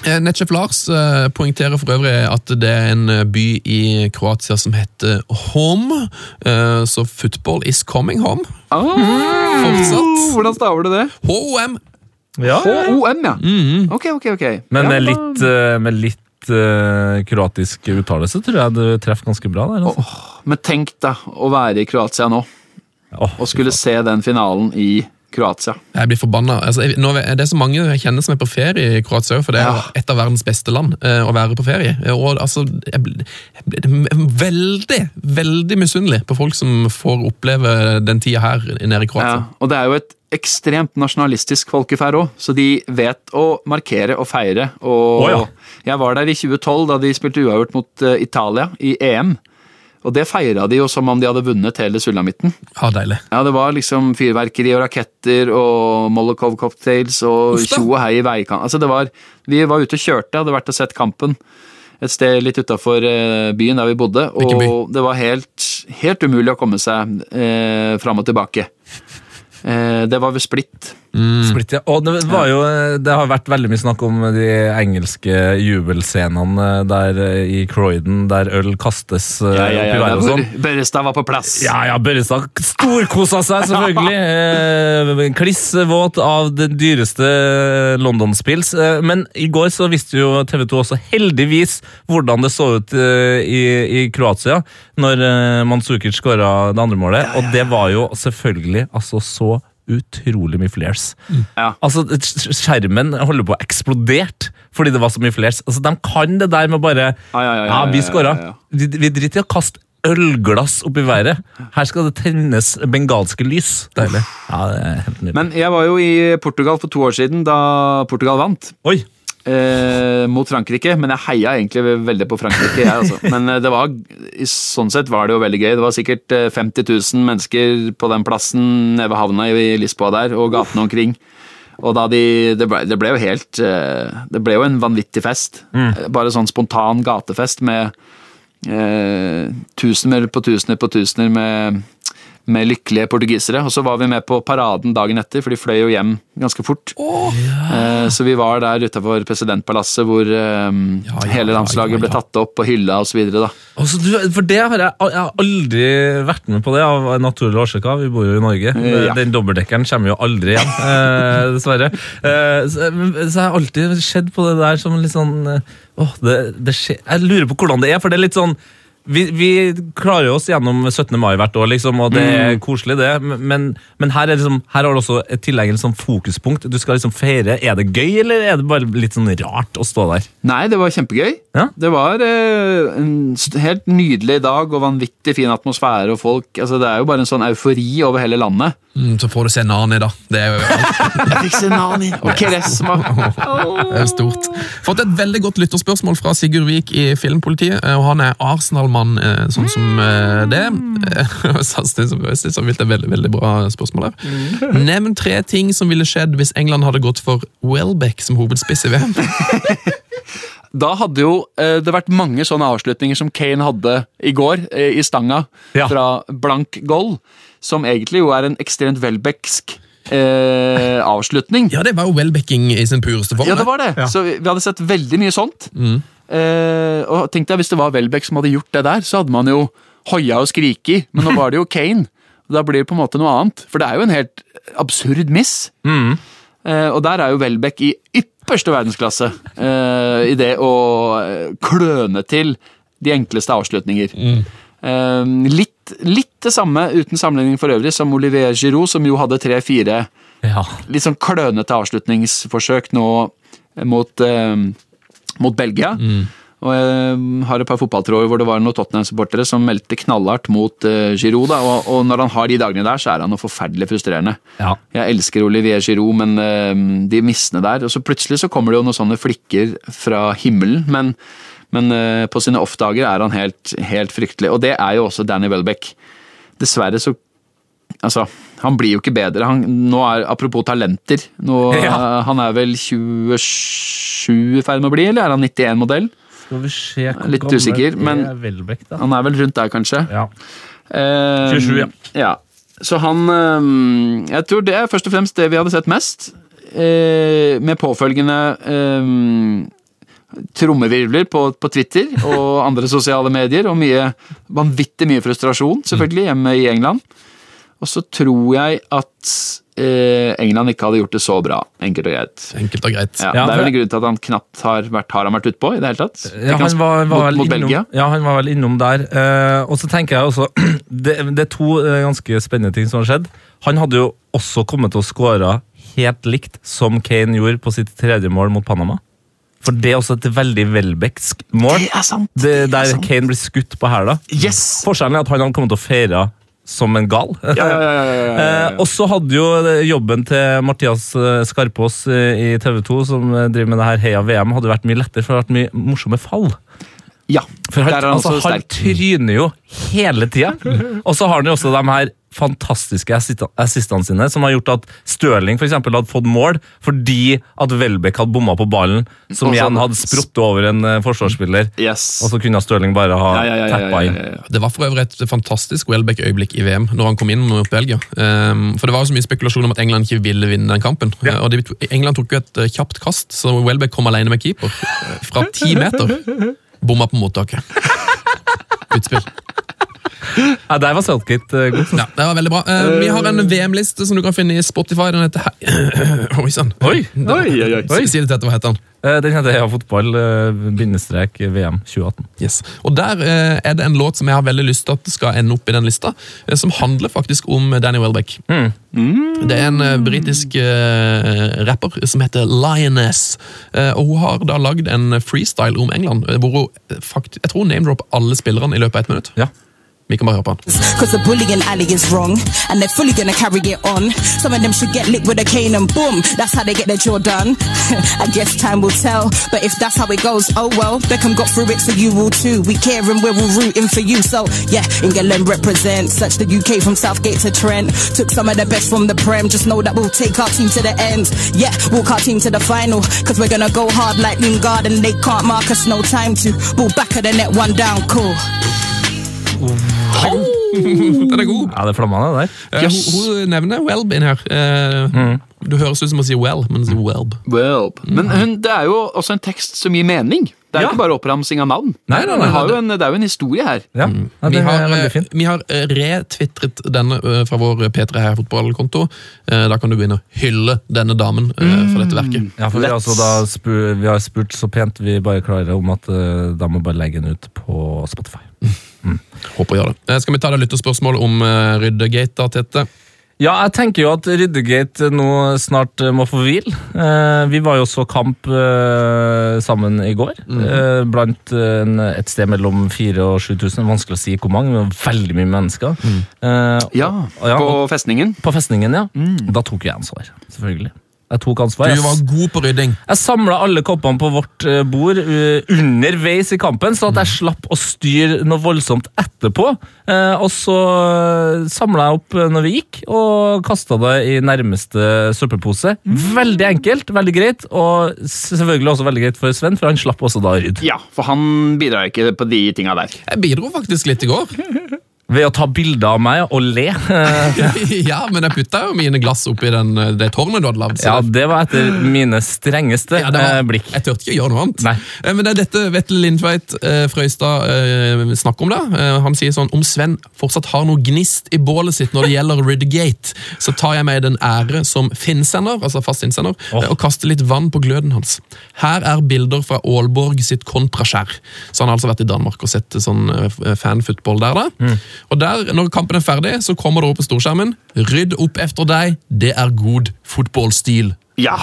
Eh, Netchef Lars eh, poengterer for øvrig at det er en eh, by i Kroatia som heter Home. Eh, så football is coming home. Ah, Fortsatt. Hvordan staver du det? HOM! Ja, HOM, ja. Mm. Ok, ok, ok. Men med litt, med litt kroatisk uttalelse tror jeg du treffer ganske bra der. Altså. Men tenk deg å være i Kroatia nå, oh, og skulle se den finalen i Kroatia. Jeg blir forbanna. Altså, jeg- nå, er det er så mange jeg kjenner som er på ferie i Kroatia, for det er Ja. et av verdens beste land eh, å være på ferie. Og altså, jeg blir, jeg blir veldig, veldig misunnelig på folk som får oppleve den tida her nede i Ja, Kroatia. og det er jo et ekstremt nasjonalistisk folkeferd òg, så de vet å markere og feire. Og oh, ja. Jeg var der i 2012 da de spilte uavgjort mot eh, Italia i EM. Og det feira de jo som om de hadde vunnet hele sulamitten. Ja, deilig. Ja, det var liksom fyrverkeri og raketter og Molokov-cocktails og tjo og hei i veikant. Altså det var, vi var ute og kjørte, hadde vært og sett kampen et sted litt utafor byen der vi bodde, Hvilken by? og det var helt, helt umulig å komme seg eh, fram og tilbake. Eh, det var ved Split. Split, ja. Og det, var jo, det har vært veldig mye snakk om de engelske jubelscenene der eh, i Croydon, der øl kastes ja, Ja, ja, oppi ja, sånn. Børrestad var på plass. Ja, ja, Børrestad storkosa seg, selvfølgelig. Eh, Kliss våt av den dyreste London-spills. Eh, Men i går så visste jo TV 2 også heldigvis hvordan det så ut eh, i, i Kroatia når Manzukic skåra det andre målet, og det var jo selvfølgelig altså så utrolig mye flares. Ja. Altså, Skjermen holder på å eksplodert fordi det var så mye flares. Altså, De kan det der med bare Ja, ja, ja, ja, Ja, vi ja, skåra. ja, ja. Vi, vi driter i å kaste ølglass opp i været. Her skal det tennes bengalske lys. Deilig. Ja, det er helt nydelig. Men jeg var jo i Portugal for to år siden, da Portugal vant. Oi! Eh, mot Frankrike, men jeg heia egentlig veldig på Frankrike. Jeg, altså. Men eh, det var, i sånn sett var det jo veldig gøy. Det var sikkert eh, 50 000 mennesker på den plassen nede ved havna i Lisboa der, og gatene omkring. Og da de, det, ble, det ble jo helt eh, Det ble jo en vanvittig fest. Mm. Bare sånn spontan gatefest med eh, tusener på tusener på tusener med, med lykkelige portugisere. Og så var vi med på paraden dagen etter, for de fløy jo hjem ganske fort. Eh, Så vi var der utafor presidentpalasset hvor eh, ja, hele landslaget ja, ja. ble tatt opp og hylla osv. Altså, du, for det har jeg, jeg har aldri vært med på det, av naturlige årsaker. Vi bor jo i Norge. Eh, ja. Den dobbeltdekkeren kommer jo aldri igjen, eh, dessverre. Eh, så, så jeg har alltid sett på det der som litt sånn åh, det, det skjer, Jeg lurer på hvordan det er, for det er litt sånn vi, vi klarer oss gjennom 17. mai hvert år, liksom, og det er koselig, det. Men, men her, er liksom, her har du også et tillegg, et sånn fokuspunkt. Du skal liksom feire. Er det gøy, eller er det bare litt sånn rart å stå der? Nei, det var kjempegøy. Ja. Det var eh, en helt nydelig dag og vanvittig fin atmosfære og folk. Altså, det er jo bare en sånn eufori over hele landet. Mm, så får du se Nani, da. Det er jo Jeg fikk se Nani og Keresma. Det er stort. Fått et veldig godt lytterspørsmål fra Sigurd Vik i Filmpolitiet. eh, og Han er Arsenal-mann, eh, sånn som eh, det. Eh, synes det er veldig, veldig bra spørsmål her. Nevn tre ting som ville skjedd hvis England hadde gått for Welbeck som hovedspiss i VM. Da hadde jo det vært mange sånne avslutninger som Kane hadde i går, i stanga, fra blank goal, som egentlig jo er en ekstremt Welbecksk eh, avslutning. Ja, det var jo Welbecking i sin pureste form. Ja, det var det. Så vi, vi hadde sett veldig mye sånt. Eh, og tenkte jeg, Hvis det var Welbeck som hadde gjort det der, så hadde man jo hoia og skriki. Men nå var det jo Kane. Da blir det på en måte noe annet. For det er jo en helt absurd miss. Eh, og der er jo Welbeck i ypperste verdensklasse eh, i det å eh, kløne til de enkleste avslutninger. Eh, litt, litt det samme, uten sammenligning for øvrig, som Olivier Giroud, som jo hadde tre-fire Ja. litt sånn klønete avslutningsforsøk nå mot, eh, mot Belgia. Og jeg har et par fotballtråder hvor det var noen Tottenham-supportere som meldte knallhardt mot uh, Giroud. Da, og, og når han har de dagene der, så er han noe forferdelig frustrerende. Ja. Jeg elsker Olivier Giroud, men eh, de missene der Og så plutselig så kommer det jo noen sånne flikker fra himmelen, men, men eh, på sine off-dager er han helt, helt fryktelig. Og det er jo også Danny Welbeck. Dessverre så Altså, han blir jo ikke bedre. Han, nå er, apropos talenter, nå, Ja. eh, han er vel 27 i ferd med å bli, eller er han 91-modell? Skal vi se hvor Litt gammel usikker, men- er Welbeck, da. Han er vel rundt der, kanskje? Ja. Eh, 27, ja. ja. Så han eh, Jeg tror det er først og fremst det vi hadde sett mest. eh, med påfølgende eh, trommevirvler på, på Twitter og andre sosiale medier, og mye, vanvittig mye frustrasjon, selvfølgelig, hjemme i England. Og så tror jeg at eh, England ikke hadde gjort det så bra, enkelt og greit. Enkelt og greit. Ja, Ja, det er vel en grunn til at han knapt har vært, har han vært utpå i det hele tatt. Ja, han var, var mot, mot innom, Belgia. ja, han var vel innom der. Eh, og så tenker jeg også det, det er to eh, ganske spennende ting som har skjedd. Han hadde jo også kommet til å skåre helt likt som Kane gjorde på sitt tredje mål mot Panama. For det er også et veldig Welbecksk mål. Det er sant! Det, det er der sant. Kane blir skutt på hæla. Yes! Forskjellen er at han hadde kommet til å feire som en gal. Ja, ja, ja. Eh, og så hadde jo jobben til Mathias Skarpås Skarpaas eh, i TV 2, som eh, driver med det her Heia VM, hadde vært mye lettere, for det hadde vært mye morsomme fall. Ja. For han, Der er han altså, han tryner jo hele tida. Og så har han jo også de her fantastiske assistene sine, som har gjort at Stirling for eksempel, hadde fått mål fordi at Welbeck hadde bomma på ballen, som Også, igjen hadde spruttet over en eh, forsvarsspiller. Yes. Og så kunne Stirling bare ha ja, ja, ja, tappa ja, inn. ja, ja. Det var for øvrig et fantastisk Welbeck-øyeblikk i VM når han kom inn mot Belgia. Um, for det var jo så mye spekulasjon om at England ikke ville vinne den kampen. Uh, og de, England tok jo et uh, kjapt kast, så Welbeck kom alene med keeper fra ti meter. Bomma på mottaket. Utspill. Ja, der var Southgate eh, god. Ja, det var veldig bra. Uh, vi har en VM-liste som du kan finne i Spotify. Den heter He- Oi sann. Oi! Oi, oi, oi. Si si det til hva heter den? Eh, Den heter Heia fotball, eh, bindestrek VM 2018. Yes. Og Der eh, er det en låt som jeg har veldig lyst til at skal ende opp i den lista, eh, som handler faktisk om Danny Welbeck. Det er en eh, britisk eh, rapper som heter Lioness, eh, og hun har da lagd en freestyle om England, eh, hvor hun faktisk, jeg tror name-dropper alle spillerne i løpet av ett minutt. Ja. Vi kan bare høre. Cause the bullying alley is wrong, and they're fully gonna carry it on. Some of them should get licked with a cane and boom, that's how they get their jaw done. I guess time will tell, but if that's how it goes, oh well, Beckham got through it, so you will too. We care and we're all rooting for you, so yeah, England represents. Such the UK from Southgate to Trent. Took some of the best from the Prem, just know that we'll take our team to the end. Yeah, walk our team to the final, cause we're gonna go hard like Lingard, and they can't mark us, no time to. Ball back of the net, one down, cool. Den er god! Ja, det er det der. Eh, Yes. hun, hun nevner Welb inn her. Eh, Du høres ut som å si well, men sier Welb. Well. Men hun, det er jo også en tekst som gir mening. Det er Ja. ikke bare oppramsing av navn. Nei, nei, nei, det, har jo en, det er jo en historie her. Ja, ja Vi det har, er veldig eh, fint. vi har retvitret retwittret denne eh, fra vår P3 Heia fotballkonto. Eh, Da kan du begynne å hylle denne damen eh, for dette verket. Ja, for vi, har altså da spur, vi har spurt så pent vi bare klarer om at eh, da må bare legge den ut på Spotify. Håper å gjøre det. Eh, Skal vi ta det lytterspørsmål om uh, Ryddegate, da, Tete? Ja, jeg tenker jo at Ryddegate nå snart eh, må få hvile. Eh, vi var jo så kamp eh, sammen i går. eh, blant eh, en, et sted mellom 4000 og 7000. Vanskelig å si hvor mange, men veldig mye mennesker. Eh, Ja, og- ja, På festningen. på festningen, ja. Da tok jeg ansvar, selvfølgelig. Jeg tok ansvar. Du var god på rydding. Jeg samla alle koppene på vårt eh, bord eh, underveis i kampen, så at jeg slapp å styre noe voldsomt etterpå. Eh, og så samla jeg opp når vi gikk, og kasta det i nærmeste søppelpose. Veldig enkelt, veldig greit, og selvfølgelig også veldig greit for Sven, for han slapp også da å rydde. Ja, for han bidrar ikke på de tinga der. Jeg bidro faktisk litt i går. Ved å ta bilder av meg og le. Ja, men jeg putta jo mine glass oppi den, eh, det tårnet du hadde lagd. ja, det- var etter mine strengeste Ja, var, eh, blikk. Jeg turte ikke å gjøre noe annet. Nei. Eh, Men det er dette Vetle Lindtveit Frøystad snakker om. Eh, han sier sånn Om Sven fortsatt har noe gnist i bålet sitt når det gjelder Ridgate, så tar jeg meg den ære som finnsender, altså fast innsender, eh, og kaster litt vann på gløden hans. Her er bilder fra Aalborg sitt kontraskjær. Så han har altså vært i Danmark og sett sånn fanfootball der, da. Mm. Og der, når kampen er ferdig, så kommer det opp på storskjermen. Rydd opp efter deg, det er god fotballstil. Ja.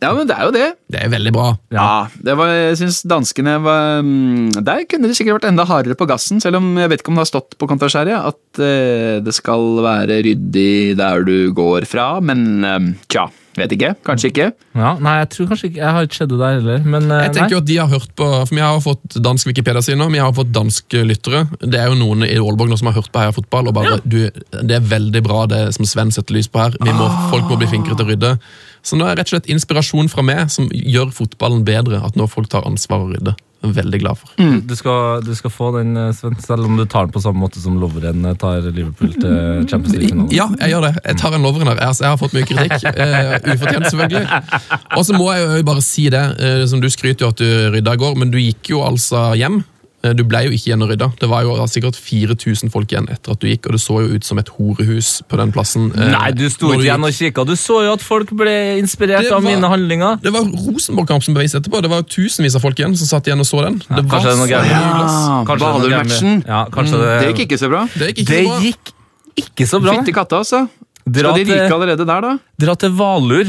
ja, men det er jo det. Det er veldig bra. Ja, det var, jeg syns danskene var mm, Der kunne de sikkert vært enda hardere på gassen, selv om jeg vet ikke om det har stått på kontraskjæret at eh, det skal være ryddig der du går fra, men eh, tja, vet ikke. Kanskje ikke. Ja, nei, jeg tror kanskje ikke Jeg har ikke sett det der heller, men eh, Jeg tenker jo at de har hørt på, for Vi har fått dansk Wikipedia sine, vi har fått danske lyttere. Det er jo noen i Aalborg nå som har hørt på Heia Fotball. og bare, du, Det er veldig bra det som Sven setter lys på her. Vi må, Folk må bli flinkere til å rydde. Så nå er rett og slett inspirasjon fra meg som gjør fotballen bedre. At nå folk tar ansvar og rydder. Veldig glad for. Du, skal, du skal få den, eh, Sven, selv om du tar den på samme måte som Lovren eh, tar Liverpool til Champions League-finalen. Ja, jeg gjør det. Jeg tar en Lovren her. Jeg, altså, jeg har fått mye kritikk. Uh, ufortjent, selvfølgelig. Og så må jeg jo bare si det, som du skryter jo at du rydda i går, men du gikk jo altså hjem. Eh, Du ble jo ikke igjen rydda. Det var jo sikkert 4000 folk igjen etter at du gikk, og det så jo ut som et horehus på den plassen. eh, Nei, du sto ikke igjen og kikka. Du så jo at folk ble inspirert var, av mine handlinger. Det var Rosenborg-kamp som bevis etterpå. Det var tusenvis av folk igjen som satt igjen og så den. Det var kanskje det er noe så gærent. det Hvaler-matchen. Ja, kanskje det, Det gikk ikke så bra. Det gikk ikke Det så bra. gikk ikke så bra. Fytti katta, altså. Dra Skal de ryke allerede der, da? dra til Valur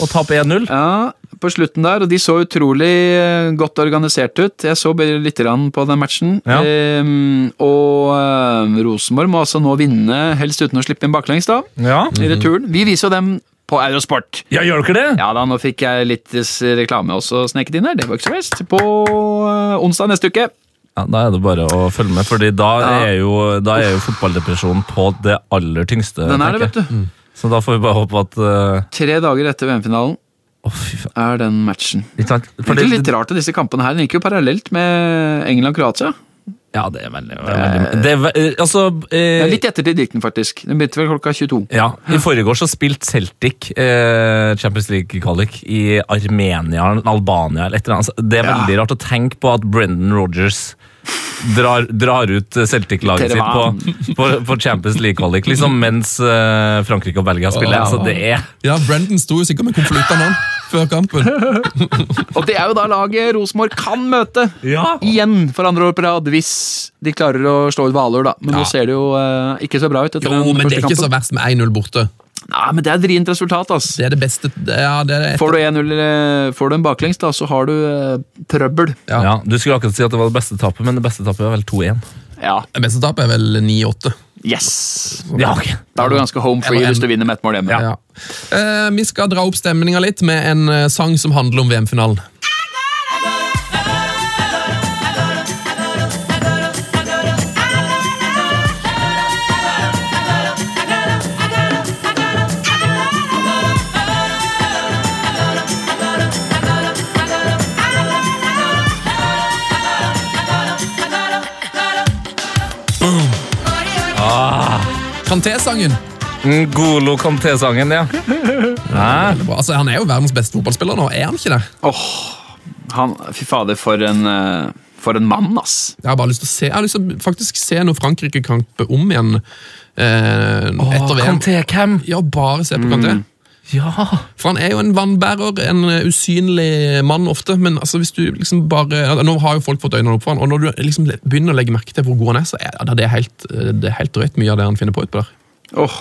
og tape 1-0. Ja, på slutten der, og de så utrolig eh, godt organisert ut. Jeg så bare litt på den matchen. Ja. Um, og eh, Rosenborg må altså nå vinne, helst uten å slippe inn baklengs, da, Ja. i returen. Vi viser jo dem på Eurosport. ja, gjør dere det? Ja da, nå fikk jeg litt reklame også sneket inn der. Det var ikke så verst. På eh, onsdag neste uke. Ja, Da er det bare å følge med, Fordi da, Ja. er, jo, da er jo fotballdepresjonen på det aller tyngste. Den er det, vet du. du. Så da får vi bare håpe at uh, Tre dager etter VM-finalen Faen. er den matchen. Ikke sant? Det er litt rart at disse kampene her den gikk jo parallelt med England-Kroatia. Ja, det er veldig, veldig det er, ve- eh, Altså eh, litt etter til dikten, faktisk. Den begynte vel klokka 22. Ja, I forrige så spilte Celtic eh, Champions League-kvalik i Armenia Albania. eller et eller annet. Altså, Det er Ja. veldig rart å tenke på at Brendan Rodgers drar, drar ut Celtic-laget sitt på, på, på Champions League-kvalik liksom, mens eh, Frankrike og Belgia spiller. Wow. Altså, det er Ja, Brendan sto jo sikkert med konvoluttene han før kampen. Og det er jo da laget Rosenborg kan møte Ja! igjen for andre år på rad, hvis de klarer å slå ut Hvalør, da. Men Ja. nå ser det jo eh, ikke så bra ut. etter Jo, den men det er ikke ikke så verst med 1-0 borte. Nei, men det er et vrient resultat, ass. Det er det beste det- Ja, det er det Får du 1-0, eh, får du en baklengs, da, så har du eh, trøbbel. Ja. Ja, Du skulle akkurat si at det var det beste tapet, men det beste tapet var vel 2-1. Ja. Det beste tapet er vel 9-8. Yes! Ja, okay. Da er du ganske home free hvis du vinner med ett mål hjemme. Ja. Eh, vi skal dra opp stemninga litt med en eh, sang som handler om VM-finalen. Kanté-sangen. Golo Kanté-sangen, ja. Nei. Altså, han er jo verdens beste fotballspiller nå, er han ikke det? Åh, han, fy fader, for en, eh, for en mann, ass. Jeg har bare lyst til å se Jeg har lyst til å faktisk se noe Frankrike-kamp om igjen eh, etter VM. Kanté-cam. Ja, bare se på Kanté. Ja. For han er jo en vannbærer, en eh, usynlig mann ofte, men altså hvis du liksom bare Nå har jo folk fått øynene opp for han, og når du liksom begynner å legge merke til hvor god han er, så er ja, det, er helt, eh, det er helt drøyt mye av det han finner på utpå der. Åh.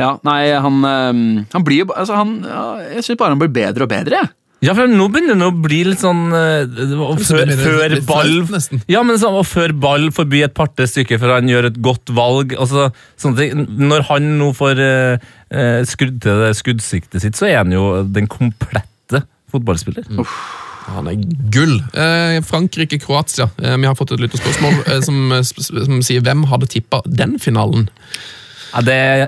Ja, nei, han, eh, han blir jo altså, han, Jeg syns bare han blir bedre og bedre. jeg. Ja, for nå begynner det å bli litt sånn uh, Før, før ball. Ja, men sånn, og før ball forbi et par-tre stykker før han gjør et godt valg. Altså, sånne ting. Når han nå får uh, skrudd til det skuddsiktet sitt, så er han jo den komplette fotballspiller. Han er gull. Eh, Frankrike-Kroatia. Eh, vi har fått et lytterspørsmål eh, som, som sier hvem hadde tippa den finalen? Ja, det er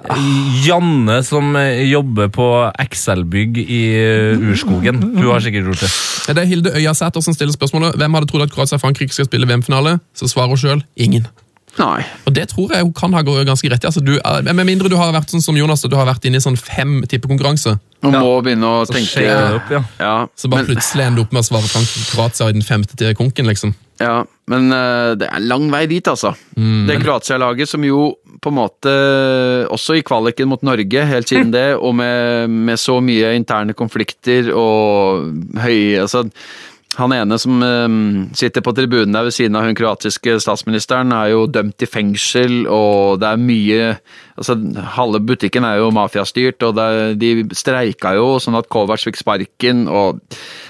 Janne som eh, jobber på Excel-bygg i eh, Urskogen. Hun har sikkert gjort det. Det er Hilde Øyasæter som stiller spørsmålet. Hvem hadde trodd at Kroatia og Frankrike skal spille VM-finale? Så svarer hun sjøl ingen. Nei. Og det tror jeg hun kan ha ganske rett i. Altså, du, eh, med mindre du har vært sånn som Jonas, du har vært inne i sånn fem tippekonkurranse, Man må begynne å Så tenke det opp, ja. Ja, så bare men, plutselig ender du opp med å svare Frankrike-Kroatia i den femte til konken, liksom. ja, men uh, det er lang vei dit, altså. Det Kroatia-laget som jo på en måte også i kvaliken mot Norge, helt siden det, og med, med så mye interne konflikter og høy Altså, han ene som eh, sitter på tribunen der ved siden av hun kroatiske statsministeren, er jo dømt til fengsel, og det er mye Altså, halve butikken er jo mafiastyrt, og er, de streika jo sånn at Kovac fikk sparken, og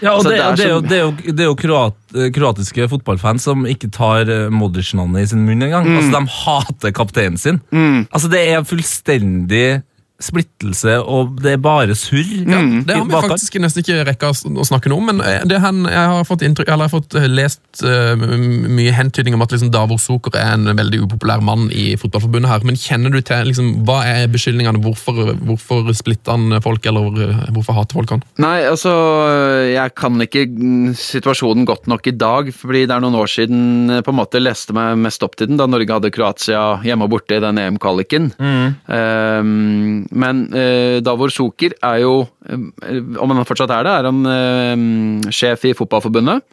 Ja, og Altså, det, det er det, er jo, det, er jo, det er jo kroat, kroatiske fotballfans som ikke tar eh, Modric-navnet i sin munn engang. Mm. Altså, De hater kapteinen sin. Altså, Det er fullstendig splittelse, og det er bare surr. Ja, det har vi faktisk nesten ikke rekka å snakke noe om, men eh, det han, jeg har fått, inntrykk, eller jeg har fått eh, lest uh, mye hentydning om at liksom Davor Zucker er en veldig upopulær mann i fotballforbundet her, men kjenner du til liksom, hva er beskyldningene? Hvorfor, hvorfor splitter han folk, eller hvorfor hater folk han? Nei, altså Jeg kan ikke mm, situasjonen godt nok i dag, fordi det er noen år siden på en måte leste meg mest opp til den, da Norge hadde Kroatia hjemme og borte i den EM-kvaliken. Um, men eh, Davor Zucker er jo, eh, om han fortsatt er det, er han eh, sjef i Fotballforbundet.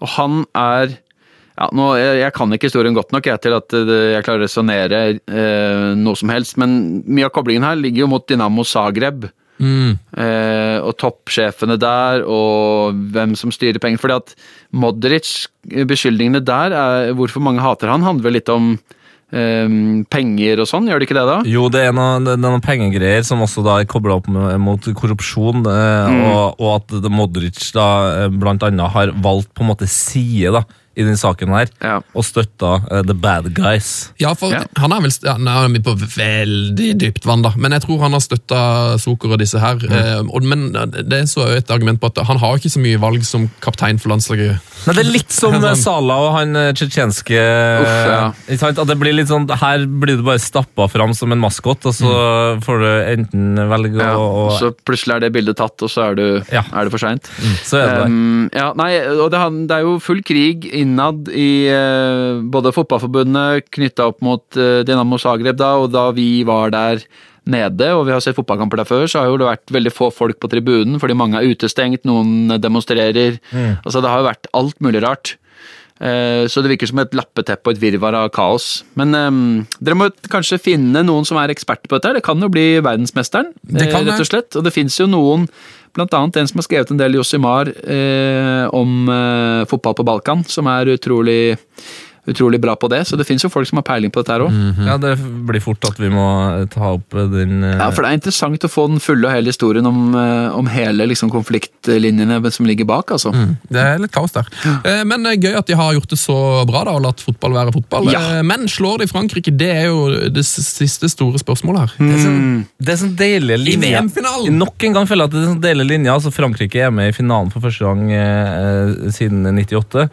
Og han er ja, nå, jeg, jeg kan ikke historien godt nok jeg, til at eh, jeg klarer å resonnere eh, noe som helst, men mye av koblingen her ligger jo mot Dynamo Zagreb. Eh, og toppsjefene der, og hvem som styrer penger. Fordi at Modric, eh, beskyldningene der, er, hvorfor mange hater han, handler vel litt om eh, penger og sånn, gjør det ikke det da? Jo, det er noen, noen pengegreier som også da er kobla opp med, mot korrupsjon, eh, og, og at Modric da eh, blant annet har valgt på en måte side da, i den saken her, Ja. og støtta uh, the bad guys. Ja, for Ja. han er vel ja, nå er vi på veldig dypt vann, da. Men jeg tror han har støtta Zucker og disse her. Eh, og, men det er så et argument på at han har ikke så mye valg som kaptein for landslaget. Men det er litt som eh. Salah og han eh, tsjetsjenske ja. At det blir litt sånn, Her blir du bare stappa fram som en maskot, og så får du enten velge Ja, å og så plutselig er det bildet tatt, og så er, du, Ja. er det for seint. Så det det. Um, ja, nei, og det, det er jo full krig innad i eh, både Fotballforbundet knytta opp mot eh, Dinamo Zagreb da, og da vi var der nede, og vi har sett fotballkamper der før, så har jo det vært veldig få folk på tribunen, fordi mange er utestengt, noen demonstrerer. Altså, det har jo vært alt mulig rart. Eh, Så det virker som et lappeteppe og et virvar av kaos. Men um, dere må kanskje finne noen som er ekspert på dette. Det kan jo bli verdensmesteren, Det kan rett og slett. Og det fins jo noen, blant annet en som har skrevet en del Josimar eh, om eh, fotball på Balkan, som er utrolig, utrolig bra på det. Så det fins jo folk som har peiling på dette her òg. Ja, det blir fort at vi må eh, ta opp eh, den uh... Ja, for det er interessant å få den fulle og hele historien om, eh, om hele liksom, konfliktlinjene som ligger bak, altså. Det er litt kaos der. Eh, Men det er gøy at de har gjort det så bra da, og latt fotball være fotball. Ja. Eh, Men slår de Frankrike? Det er jo det siste store spørsmålet her. Det er sånn, det er sånn deilige I. VM-finalen! Nok en gang føler jeg at det er sånn deilig linje. Altså Frankrike er med i finalen for første gang eh, siden 98.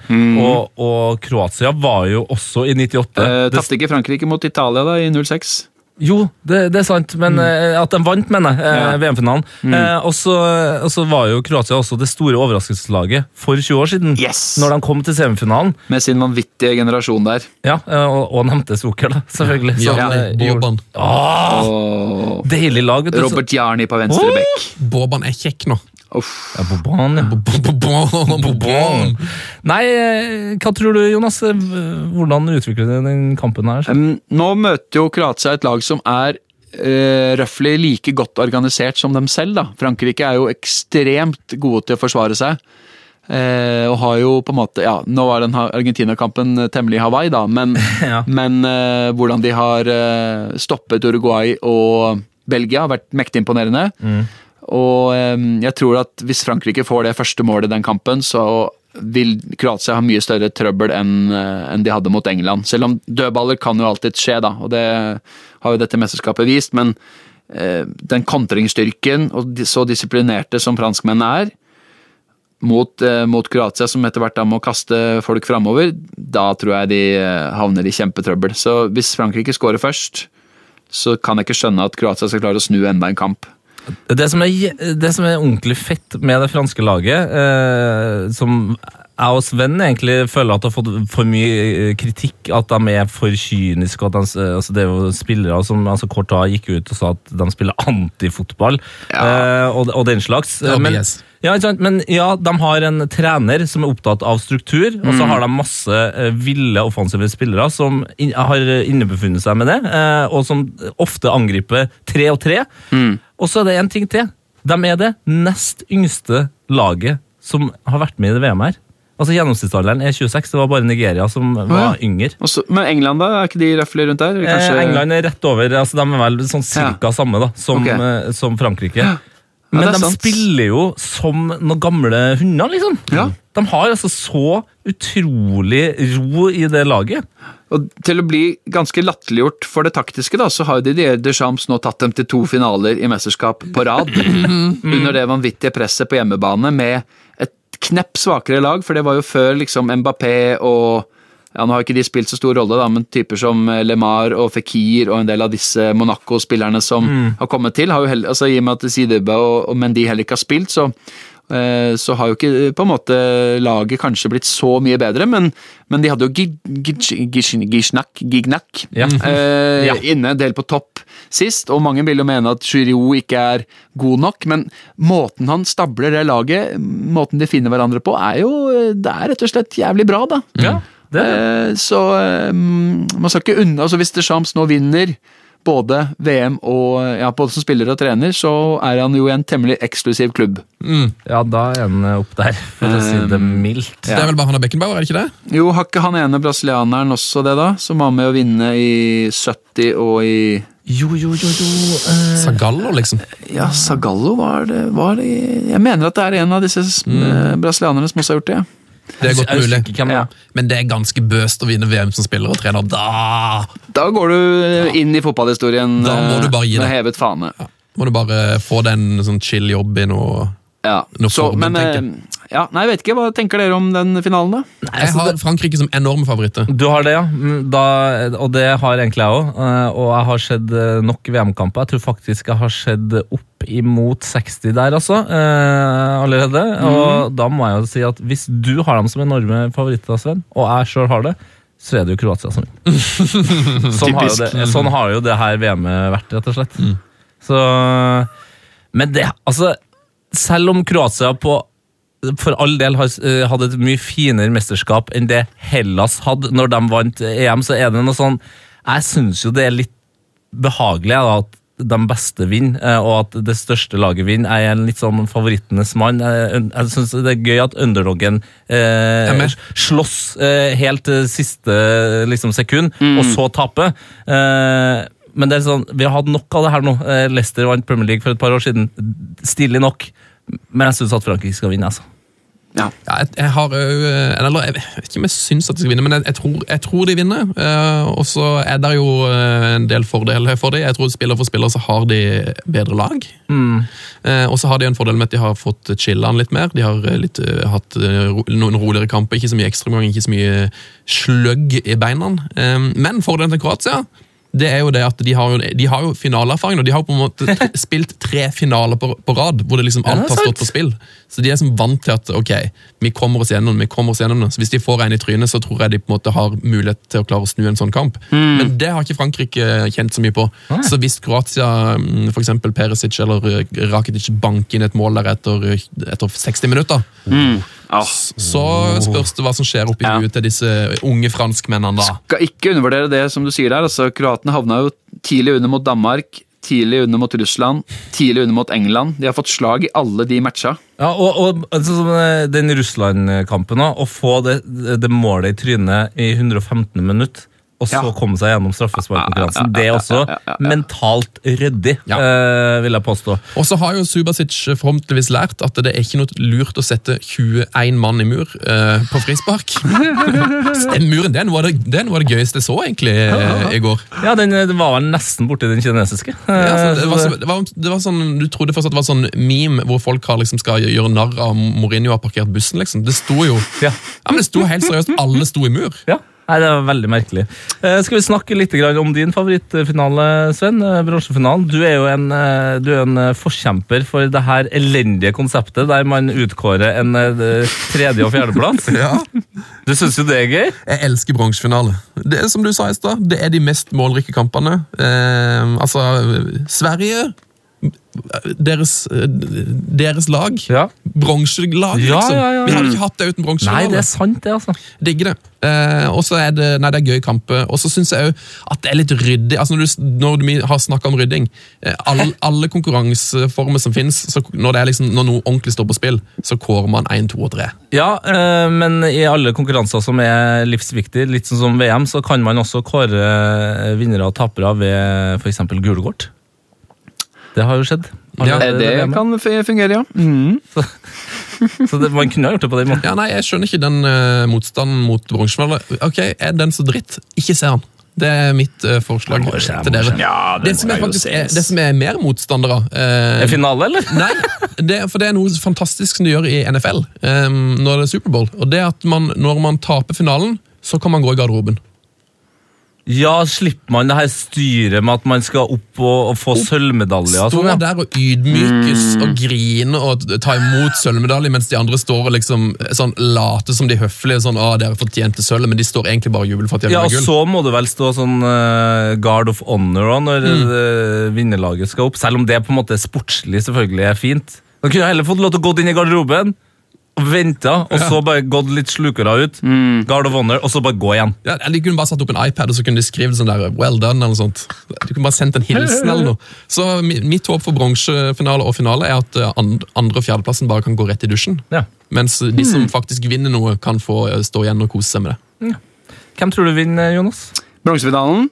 Og, og Kroatia var jo også i 98. Eh, Tapte ikke Frankrike mot Italia da i 06? jo, det, det er sant, men mm. at de vant, mener jeg, eh, Ja. VM-finalen. Eh, og så var jo Kroatia også det store overraskelseslaget for 20 år siden. Yes! Når de kom til semifinalen. Med sin vanvittige generasjon der. Ja, eh, og, og nevnte Zucker, da, selvfølgelig. Ja, Så, det eh, gjorde- Boban. Åh, deilig lag. Robert Jarni på venstre bekk. Boban er kjekk nå. Ja, Boban, ja. Boban, Boban. Nei, eh, hva tror du, Jonas? Eh, Hvordan utvikler du den kampen her? Um, nå møter jo Kroatia et lag som er uh, røftlig like godt organisert som dem selv. da. Frankrike er jo ekstremt gode til å forsvare seg. Uh, og har jo på en måte ja, Nå var den Argentina-kampen temmelig Hawaii, da, men, Ja. men uh, hvordan de har uh, stoppet Uruguay og Belgia, har vært mektig imponerende. Og eh, jeg tror at hvis Frankrike får det første målet i den kampen, så vil Kroatia ha mye større trøbbel enn eh, de hadde mot England. Selv om dødballer kan jo alltid skje, da, og det har jo dette mesterskapet vist. Men eh, den kontringsstyrken, og så disiplinerte som franskmennene er, mot, eh, mot Kroatia, som etter hvert da må kaste folk framover, da tror jeg de havner i kjempetrøbbel. Så hvis Frankrike skårer først, så kan jeg ikke skjønne at Kroatia skal klare å snu enda en kamp. Det som er, det som er ordentlig fett med det franske laget, eh, som jeg og Sven egentlig føler at det har fått for mye eh, kritikk, at de er for kyniske. At de, altså det er jo spillere som altså da gikk ut og sa at de spiller antifotball eh, og, og den slags. Ja, men, ja, men ja, de har en trener som er opptatt av struktur, og så har de masse eh, ville offensive spillere som in har innebefunnet seg med det, og som ofte angriper tre og tre. Og så er det en ting til. De er det nest yngste laget som har vært med i det VM her. Altså Gjennomsnittsalderen er 26. Det var bare Nigeria som var ja. yngre. Også, men England, da? Er ikke de røffelig rundt der? Kanskje- Eh, England er rett over. altså De er vel sånn cirka samme da, som, okay. eh, som Frankrike. Ja, Men de sant. spiller jo som noen gamle hunder, liksom. Ja. De har altså så utrolig ro i det laget. Og til å bli ganske latterliggjort for det taktiske, da, så har Didier Deschamps nå tatt dem til to finaler i mesterskap på rad. under det vanvittige presset på hjemmebane med et knepp svakere lag, for det var jo før liksom Mbappé og ja, Nå har ikke de spilt så stor rolle, da, men typer som LeMar og Fikir og en del av disse Monaco-spillerne som har kommet til, har jo heller, altså I og med at Sidibe og, og Mendy heller ikke har spilt, så eh, så har jo ikke på en måte laget kanskje blitt så mye bedre, men, men de hadde jo Gi- Gi- Gi- Gignac Ja. eh, Ja. inne, del på topp sist, og mange vil jo mene at Giroud ikke er god nok, men måten han stabler det laget, måten de finner hverandre på, er jo Det er rett og slett jævlig bra, da. Ja, det det. Eh, Så eh, man skal ikke unna altså Hvis Deschamps nå vinner både VM og ja, både som spiller og trener, så er han jo i en temmelig eksklusiv klubb. Ja, da er han eh, opp der, for å si det mildt. Det er vel bare han og Beckenbauer, er det ikke det? Jo, har ikke han ene brasilianeren også det, da? Som var med å vinne i 70 og i Jo, jo, jo, jo. eh, Zagallo, liksom. Ja, Sagallo var det, var det Jeg mener at det er en av disse mm. brasilianerne som også har gjort det. Det er godt mulig. Ja. Men det er ganske bøst å vinne VM som spiller og trener. Da Da går du inn i fotballhistorien med hevet fane. må du bare få deg en sånn chill jobb i noe Ja, så, men tenker eh, ja, Nei, jeg vet ikke. Hva tenker dere om den finalen, da? Jeg har Frankrike som enorme favoritter. Du har det, ja. Mm, Da, og det har egentlig jeg òg. Og jeg har sett eh, nok VM-kamper. Jeg tror faktisk jeg har sett opp imot 60 der, altså. eh, allerede. Og da må jeg jo si at hvis du har dem som enorme favoritter, Sven, og jeg sjøl har det, så er det jo Kroatia som vinner. sånn, har jo det, sånn har jo det her VM-et vært, rett og slett. Så Men det, altså Selv om Kroatia på for all del har eh, et mye finere mesterskap enn det Hellas hadde når de vant EM, så er det noe sånn Jeg syns jo det er litt behagelig da, at de beste vinner, eh, og at det største laget vinner. Jeg er en litt sånn favorittenes mann. Jeg, jeg syns det er gøy at underdoggen eh, slåss eh, helt siste liksom, sekund, og så tape. Eh, men det er sånn, vi har hatt nok av det her nå. Eh, Leicester vant Premier League for et par år siden. Stilig nok. Men jeg syns at Frankrike skal vinne. altså. Ja. Ja, jeg, jeg har eh, Eller jeg vet ikke om jeg syns at de skal vinne, men jeg, jeg, tror, jeg tror de vinner. Uh, og så er det jo eh, en del fordeler for dem. Jeg tror spiller for spiller så har de bedre lag. Eh, og så har de en fordel med at de har fått chilla litt mer. De har litt, uh, hatt ro, noen roligere kamper, ikke så mye ekstraomgang, ikke så mye sløgg i beina. Men fordelen til Kroatia det er jo det at de har jo, de har jo finaleerfaring, og de har jo på en måte spilt tre finaler på, på rad, hvor det liksom alt har stått på spill. Så de er som vant til at ok, vi kommer oss gjennom vi kommer oss gjennom det. Så Hvis de får en i trynet, så tror jeg de på en måte har mulighet til å klare å snu en sånn kamp. Men det har ikke Frankrike kjent så mye på. Så hvis Kroatia, f.eks. for eksempel Perisic eller eh, Rakitic banker inn et mål der etter, etter 60 minutter, Ah, så spørs det hva som skjer oppi Ja. huet til disse unge franskmennene da. skal ikke undervurdere det som du sier der. altså Kroatene havna jo tidlig under mot Danmark, tidlig under mot Russland, tidlig under mot England. De har fått slag i alle de matcha. Ja, og, og altså, eh, den Russland-kampen å få det, det målet i trynet i 115 minutter, og så Ja. komme seg gjennom straffesparkkonkurransen, det er også mentalt ryddig, Ja. eh, vil jeg påstå. Og så har jo Subasic forhåpentligvis lært at det er ikke noe lurt å sette 21 mann i mur eh, på frispark. Den muren den var, det, den var det gøyeste jeg så egentlig eh, i går. Ja, den, den var vel nesten borti den kinesiske. Ja, altså, det, var, det, var, det var sånn, Du trodde først at det var sånn meme hvor folk har, liksom, skal gjøre narr av Mourinho har parkert bussen. liksom. Det sto jo Ja. ja, men det sto helt seriøst. Alle sto i mur. Ja, Nei, Det var veldig merkelig. Eh, skal vi snakke litt om din favorittfinale, Sven? Eh, bronsefinalen. Du er jo en, eh, du er en eh, forkjemper for det her elendige konseptet der man utkårer en tredje- og fjerdeplass. Ja. Du syns jo det er gøy? Jeg elsker bronsefinale. Det er som du sa i stad, det er de mest målrike kampene. Eh, altså, Sverige deres, deres lag. Ja. Bronselag, Ja, liksom. ja. Vi hadde ikke hatt det uten Nei, det er sant, det, altså. Digger det. Eh, og så er det, nei, det er gøy kamper. Og så syns jeg òg at det er litt ryddig. altså Når du, når du har snakka om rydding eh, alle, alle konkurranseformer som fins, når, det liksom, når noe ordentlig står på spill, så kårer man én, to og tre. Ja, eh, men i alle konkurranser som er livsviktige, litt sånn som VM, så kan man også kåre vinnere og tapere ved f.eks. gule kort. Det har jo skjedd. Ja, det, Det kan fungere, ja. Mm. Så det, man kunne ha gjort det på den måten. Ja, nei, Jeg skjønner ikke den uh, motstanden mot bronsemedalje. Ok, er den så dritt? Ikke se han. Det er mitt uh, forslag må se, til må dere. Ja, det, som er faktisk, er, det som er mer motstandere uh, Er finale, eller? Nei, det, for det er noe fantastisk som de gjør i NFL um, når det er Superbowl. Og det at man, når man taper finalen, så kan man gå i garderoben. Ja, slipper man det her styret med at man skal opp og, og få sølvmedaljer? Stå Sånn, ja. der og ydmykes og grine og ta imot sølvmedalje, mens de andre står og liksom sånn late som de høflige. sånn, ah, dere fortjente sølv, Men de står egentlig bare og jubler for at de har ja, gull. Ja, så må det vel stå sånn uh, Guard of Honor også når eh, vinnerlaget skal opp, selv om det på en måte sportslig selvfølgelig er fint. Da kunne jeg heller fått lov til å gå inn i garderoben og vente, og så bare gått litt slukere ut. Guard of Honor, og så bare gå igjen. Ja, eller De kunne bare satt opp en iPad og så kunne de skrevet sånn der, well done eller noe sånt. De kunne bare sendt en hilsen eller noe. Så mitt håp for bronsefinale og finale er at eh, andre- og fjerdeplassen bare kan gå rett i dusjen. Ja. Mens de som faktisk vinner noe, kan få eh, stå igjen og kose seg med det. Hvem tror du vinner, Jonas? Bronsefinalen.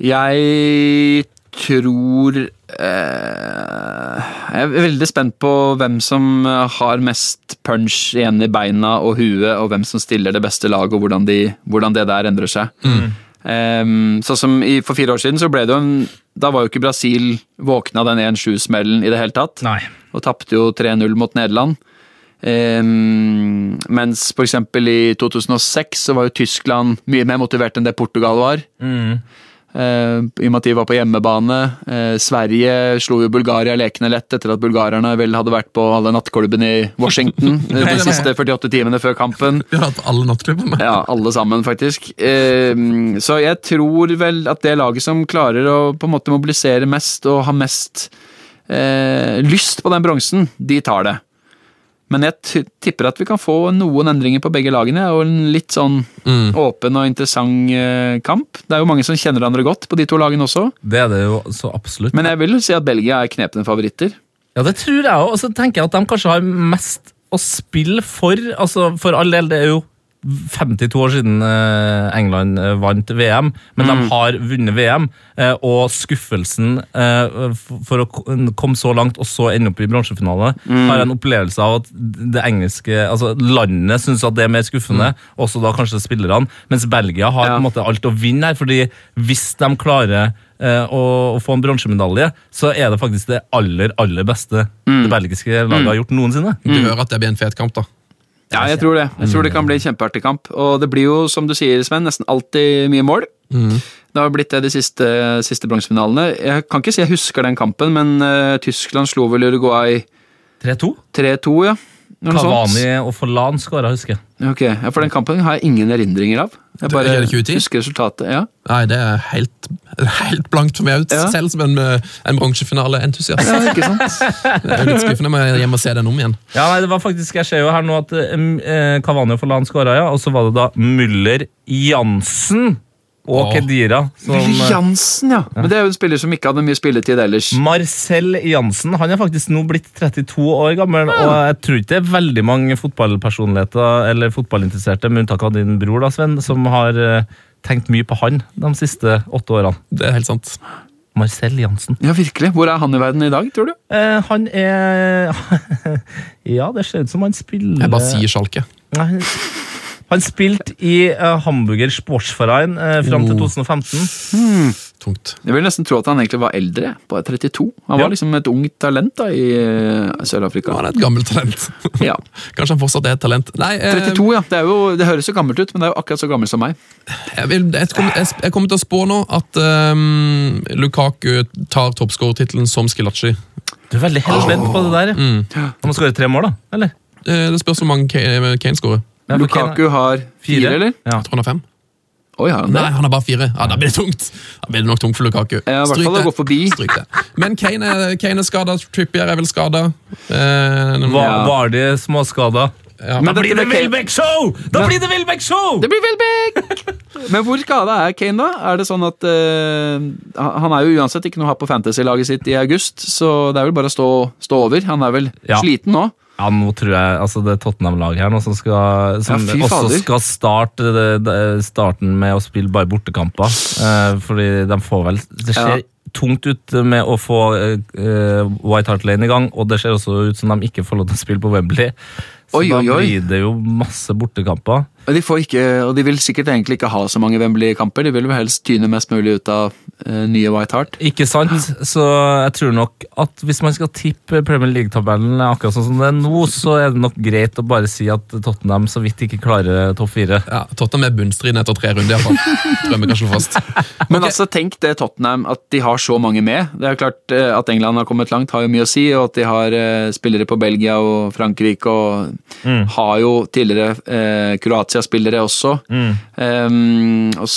Jeg tror eh, Jeg er veldig spent på hvem som har mest punch igjen i beina og huet, og hvem som stiller det beste laget, og hvordan, de, hvordan det der endrer seg. Um, sånn som i, For fire år siden så ble det jo en Da var jo ikke Brasil våkna den 1-7-smellen i det hele tatt. Nei. Og tapte jo 3-0 mot Nederland. Um, mens for eksempel i 2006 så var jo Tyskland mye mer motivert enn det Portugal var. Eh, I og med at de var på hjemmebane. Uh, Sverige slo jo Bulgaria lekende lett etter at bulgarerne vel hadde vært på alle nattklubbene i Washington eh, de siste 48 timene før kampen. Vi har hatt alle nattklubbene. Ja, alle sammen, faktisk. Uh, så jeg tror vel at det laget som klarer å på en måte mobilisere mest og ha mest lyst på den bronsen, de tar det. Men jeg tipper at vi kan få noen endringer på begge lagene, og en litt sånn åpen og interessant eh, kamp. Det er jo mange som kjenner hverandre godt på de to lagene også. Det er det jo så absolutt. Men jeg vil si at Belgia er knepne favoritter. Ja, det tror jeg òg. Og så tenker jeg at de kanskje har mest å spille for. Altså, For all del, det er jo 52 år siden eh, England eh, vant VM, men de har vunnet VM. eh, Og skuffelsen for å komme så langt og så ende opp i bronsefinale, har en opplevelse av at det engelske altså landet syns at det er mer skuffende, også da kanskje spillerne. Mens Belgia har Ja. på en måte alt å vinne her, fordi hvis de klarer å, å få en bronsemedalje, så er det faktisk det aller, aller beste det belgiske laget har gjort noensinne. Du hører at det blir en fet kamp, da. Ja, jeg tror det. Jeg tror det kan bli kjempeartig kamp. Og det blir jo, som du sier, Sven, nesten alltid mye mål. Det har blitt det de siste, siste bronsefinalene. Jeg kan ikke si jeg husker den kampen, men uh, Tyskland slo vel Uruguay 3-2. 3-2, ja. Kavani og Forlan skåra, husker jeg. Ok, ja, For den kampen har jeg ingen erindringer av. Jeg bare er det 2010? husker resultatet. ja. Nei, det er helt, helt blankt for meg ut, Ja. selv som en, eh, en bronsefinaleentusiast. ja, ikke sant? Det er jo litt skuffende må hjem og se den om igjen. Ja, nei, det var faktisk, Jeg ser jo her nå at eh, Cavani og Forlan skåra, ja. Og så var det da Müller, Jansen og. Kedira. Jansen, ja. Men det er jo en spiller som ikke hadde mye spilletid ellers. Marcel Jansen han er faktisk nå blitt 32 år gammel, og jeg tror ikke det er veldig mange fotballpersonligheter eller fotballinteresserte, med unntak av din bror, da, Sven, som har eh, tenkt mye på han de siste åtte årene. Det er helt sant. Marcel Jansen. Ja, virkelig. Hvor er han i verden i dag, tror du? Eh, han er Ja, det ser ut som han spiller Jeg bare sier Sjalke. Nei, Han spilte i uh, Hamburger Sportsverein uh, fram til Oh. 2015. Tungt. Jeg vil nesten tro at han egentlig var eldre, bare 32. Han Ja. var liksom et ungt talent da i uh, Sør-Afrika. Han er et gammelt talent. Ja. Kanskje han fortsatt er et talent. Nei, uh, 32, ja. Det, er jo, det høres jo gammelt ut, men det er jo akkurat så gammelt som meg. jeg, vil, jeg, kommer, jeg, jeg kommer til å spå nå at um, Lukaku tar toppskårertittelen som Skilacci. Du er veldig heldig på det der. Mm. ja. Han må skåre tre mål, da? Eller? Eh, Det spørs hvor mange Kane skårer. Ja, Lukaku har fire, eller? Ja. Jeg tror han har fem. Oi, har han? Nei, han har bare fire. Ja, Da blir det tungt. Da blir det nok tungt for Lukaku. Ja, i hvert fall å gå forbi. Stryk det. Men Kane er, Kane er skada, Trippier er vel skada. Eh, Var, Ja. var de småskada? ja. Men Da blir det Wilbeck-show! Da blir det Wilbeck-show! Det blir Wilbeck! Men hvor skada er Kane, da? Er det sånn at uh, Han er jo uansett ikke noe å ha på fantasy-laget sitt i august, så det er vel bare å stå, stå over. Han er vel Ja. sliten nå? Ja, nå tror jeg altså det Tottenham-laget her nå som skal, som Ja, også skal starte det, det, starten med å spille bare bortekamper. Eh, fordi de får vel Det ser Ja. tungt ut med å få eh, White Hart Lane i gang, og det ser også ut som de ikke får lov til å spille på Wembley. Så Oi, da oi, oi. blir det jo masse bortekamper. De, får ikke, og de vil sikkert egentlig ikke ha så mange Wembley-kamper. De vil jo helst tyne mest mulig ut av uh, nye White Hart. Ikke sant? Så jeg tror nok at hvis man skal tippe Premier League-tabellen akkurat sånn som det er nå, så er det nok greit å bare si at Tottenham så vidt ikke klarer topp fire. Ja, Tottenham er bunnstriden etter tre runder, iallfall. Tror jeg vi kan slå fast. Men okay. altså, tenk det Tottenham, at de har så mange med. Det er jo klart eh, At England har kommet langt, har jo mye å si. Og at de har uh, spillere på Belgia og Frankrike, og har jo tidligere eh, Kroatia-spillere også. Um, og,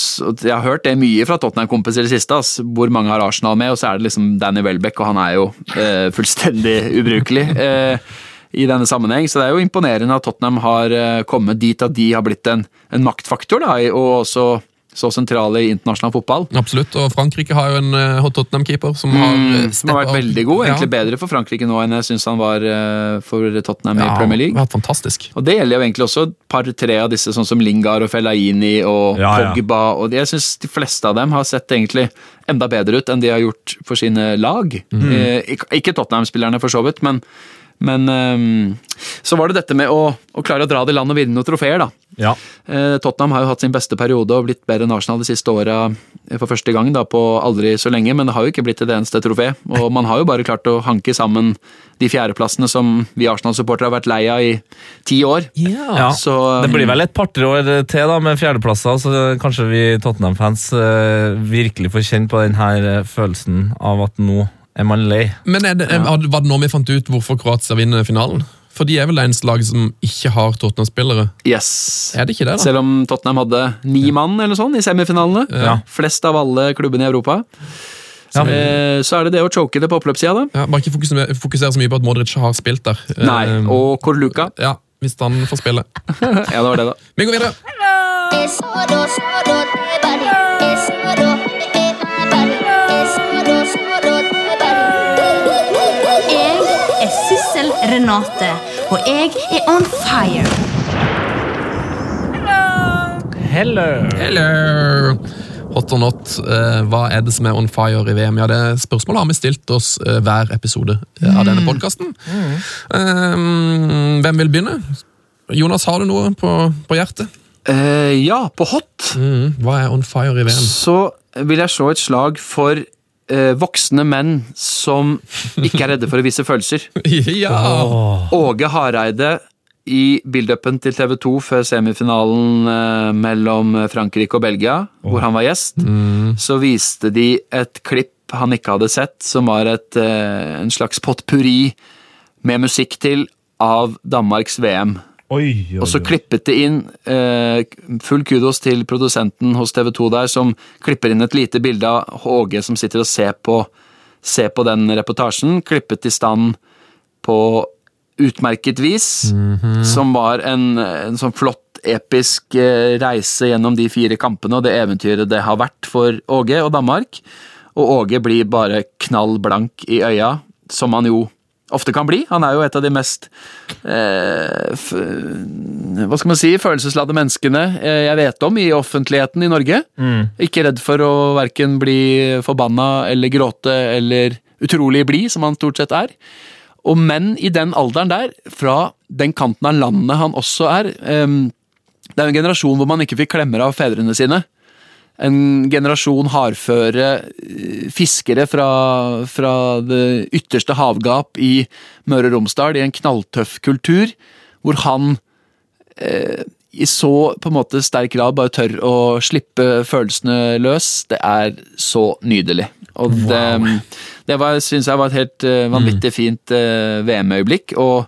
Jeg har hørt det mye fra Tottenham-kompiser i det siste, ass, hvor mange har Arsenal med, og så er det liksom Danny Welbeck, og han er jo uh, fullstendig ubrukelig. Uh, i denne sammenheng, så Det er jo imponerende at Tottenham har eh, kommet dit at de har blitt en, en maktfaktor, da, og også så sentrale i internasjonal fotball. Absolutt, og Frankrike har jo en uh, hot Tottenham-keeper som har eh, Mm, som har vært opp. veldig god. Egentlig ja. bedre for Frankrike nå enn jeg syns han var uh, for Tottenham i Premier League. vært fantastisk. Og Det gjelder jo egentlig også et par-tre av disse, sånn som Lingard og Fellaini og Ja, ja. Pogba. og Jeg syns de fleste av dem har sett egentlig enda bedre ut enn de har gjort for sine lag. Mm. Eh, ikke Tottenham-spillerne, for så vidt, men, men um, så var det dette med å, å klare å dra det i land og vinne noen trofeer, da. Ja. Eh, Tottenham har jo hatt sin beste periode og blitt bedre enn Arsenal de siste åra eh, for første gang da, på aldri så lenge, men det har jo ikke blitt et eneste trofé. Og man har jo bare klart å hanke sammen de fjerdeplassene som vi Arsenal-supportere har vært lei av i ti år. Ja, Så, Det blir vel et par-tre år til da med fjerdeplasser, så kanskje vi Tottenham-fans eh, virkelig får kjenne på denne følelsen av at nå er man lei. Men er det, er- var det nå vi fant ut hvorfor Kroatia vinner finalen? For de er vel det eneste laget som ikke har Tottenham-spillere? Yes. Er det ikke det, da? Selv om Tottenham hadde ni mann eller sånn i semifinalene. Ja. Flest av alle klubbene i Europa. Ja. Eh, Så er det det å choke det på oppløpssida, da. Ja, bare ikke fokusere, fokusere så mye på at Modric har spilt der. Nei. Eh, Og Korluka. Ja, hvis han får spille. Ja, det var det, da. Vi går videre. Jeg Sissel Renate, og jeg er on fire. Hello! Hello! Hot or not, eh, hva er det som er on fire i VM? Ja, det Spørsmålet har vi stilt oss eh, hver episode eh, av denne podkasten. hvem vil begynne? Jonas, har du noe på, på hjertet? Uh, ja, på hot Mm, hva er on fire i VM? så vil jeg slå et slag for voksne menn som ikke er redde for å vise følelser. ja! Åge Hareide i build-upen til TV 2 før semifinalen eh, mellom Frankrike og Belgia, hvor han var gjest, så viste de et klipp han ikke hadde sett, som var et, eh, en slags potpurri med musikk til av Danmarks VM. Oi, oi, Og så klippet det inn eh, Full kudos til produsenten hos TV 2 der, som klipper inn et lite bilde av Håge som sitter og ser på, ser på den reportasjen. Klippet i stand på utmerket vis. Som var en, en sånn flott, episk eh, reise gjennom de fire kampene og det eventyret det har vært for Åge og Danmark. Og Åge blir bare knall blank i øya, som han jo ofte kan bli. Han er jo et av de mest eh, hva skal man si, følelsesladde menneskene eh, jeg vet om i offentligheten i Norge. Ikke redd for å verken bli forbanna eller gråte eller utrolig blid, som han stort sett er. Og menn i den alderen der, fra den kanten av landet han også er eh, Det er jo en generasjon hvor man ikke fikk klemmer av fedrene sine. En generasjon hardføre eh, fiskere fra, fra det ytterste havgap i Møre og Romsdal, i en knalltøff kultur, hvor han eh, i så på en måte sterk grad bare tør å slippe følelsene løs. Det er så nydelig. Og det, det syns jeg var et helt eh, vanvittig fint eh, VM-øyeblikk. Og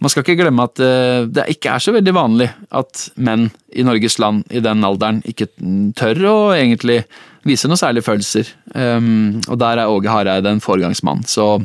man skal ikke glemme at eh, det ikke er så veldig vanlig at menn i Norges land i den alderen ikke tør å egentlig vise noen særlige følelser. Um, og der er Åge Hareide en foregangsmann. Så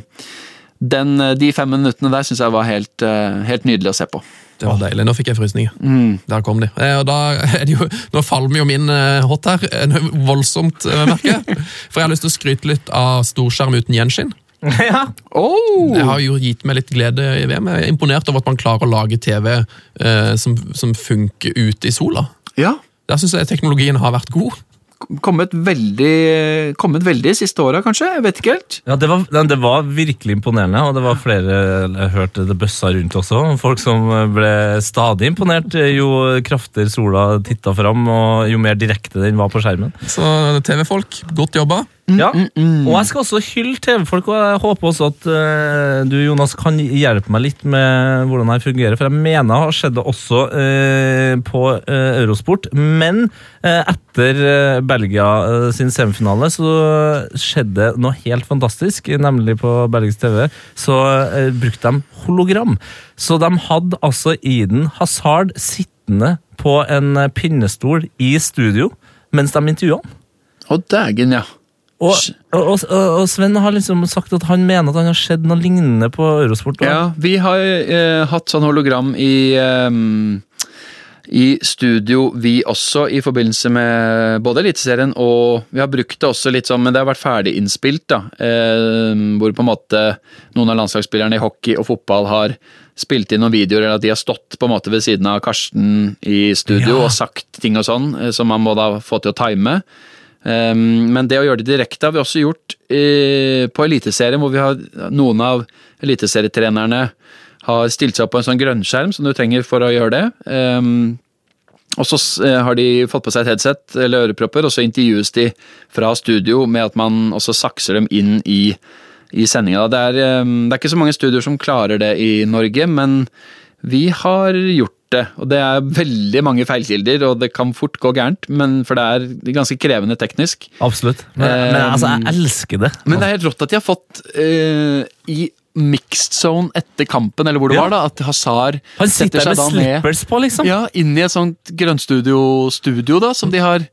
den, de fem minuttene der syns jeg var helt, eh, helt nydelig å se på. Det var deilig. Nå fikk jeg frysninger. Mm. Der kom de. Eh, Og da er det jo, nå falmer jo min eh, hot her eh, voldsomt, eh, merker jeg. For jeg har lyst til å skryte litt av storskjerm uten gjenskinn. ja. Oh! Det har jo gitt meg litt glede i VM. Jeg er imponert over at man klarer å lage TV eh, som, som funker ute i sola. Ja. Der syns jeg teknologien har vært god. Kommet veldig, kommet veldig siste åra, kanskje? Jeg vet ikke helt. Ja, det var, det var virkelig imponerende, og det var flere jeg hørte det bøssa rundt også. Folk som ble stadig imponert jo krafter sola titta fram, og jo mer direkte den var på skjermen. Så TV-folk, godt jobba. Ja, Og jeg skal også hylle TV-folk, og jeg håper også at eh, du Jonas, kan hjelpe meg litt med hvordan det fungerer. For jeg mener har skjedd det også eh, på eh, Eurosport. Men eh, etter eh, Belgia eh, sin semifinale så skjedde noe helt fantastisk. Nemlig på Belgisk TV så eh, brukte de hologram. Så de hadde altså Eden Hazard sittende på en eh, pinnestol i studio mens de intervjua han. Å, dægen, ja. Og, og, og, Sven har liksom sagt at han mener at han har sett noe lignende på Eurosport. Da. Ja, vi har eh, hatt sånn hologram i eh, i studio, vi også, i forbindelse med både Eliteserien og Vi har brukt det også litt sånn, men det har vært ferdig innspilt, da. Eh, hvor på en måte noen av landslagsspillerne i hockey og fotball har spilt inn noen videoer, eller at de har stått på en måte ved siden av Karsten i studio Ja. og sagt ting og sånn, eh, som man må da få til å time. Um, men det å gjøre det direkte har vi også gjort på Eliteserien, hvor vi har noen av eliteserietrenerne har stilt seg opp på en sånn grønnskjerm som du trenger for å gjøre det. Um, og så eh, har de fått på seg et headset eller ørepropper, og så intervjues de fra studio med at man også sakser dem inn i, i sendinga. Det, um, det er ikke så mange studioer som klarer det i Norge, men vi har gjort det. Og det er veldig mange feilkilder, og det kan fort gå gærent, men, for det er ganske krevende teknisk. Absolutt. Men, men altså, jeg elsker det. Men det er helt rått at de har fått eh, i mixed zone etter kampen, eller hvor det Ja. var, da, at Hazard Han sitter setter seg med da ned slippers på, liksom. ja, inn i et sånt grønnstudio-studio da, som de har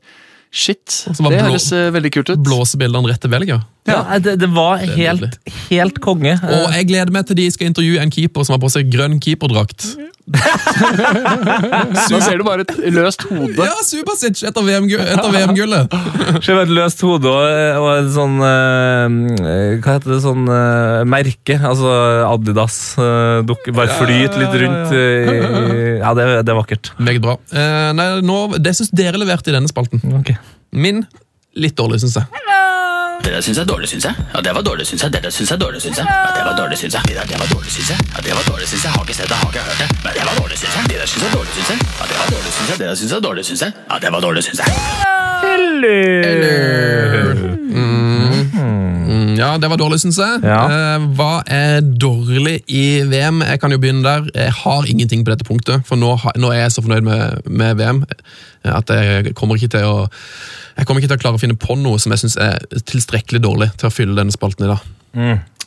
Shit, det blå- høres eh, veldig kult ut. Blåser bildene rett til Belgia. Ja, det, det var er helt, helt konge. Og jeg gleder meg til de skal intervjue en keeper som har på seg grønn keeperdrakt. Da ser du bare et løst hode. Ja, Subasic etter VM-gullet! VM bare et løst hode og, og en sånn eh, Hva heter det? Sånn eh, merke. Altså Adidas. Uh, dukke, bare flyt litt rundt. eh, ja, det, det er vakkert. Meget bra. Eh, nei, nå, det syns dere leverte i denne spalten. Okay. Min litt dårlig, syns jeg. Det der syns jeg er dårlig, syns jeg. Ja, det var dårlig, syns jeg. Det der syns jeg er dårlig, syns jeg. Ja, det var dårlig, syns jeg. Det der, det var dårlig, syns jeg. Ja, det var dårlig, syns jeg. Har ikke sett det, har ikke hørt det. Men det var dårlig, syns jeg. Det der syns jeg er dårlig, syns jeg. Ja, det var dårlig, syns jeg. Det der syns jeg er dårlig, syns jeg. Ja, det var dårlig, syns jeg. Mm, ja, det var dårlig, syns jeg. Ja. Eh, hva er dårlig i VM? Jeg kan jo begynne der. Jeg har ingenting på dette punktet, for nå, har, nå er jeg så fornøyd med, med VM eh, at jeg kommer ikke til å jeg kommer ikke til å klare å finne på noe som jeg syns er tilstrekkelig dårlig til å fylle denne spalten i dag.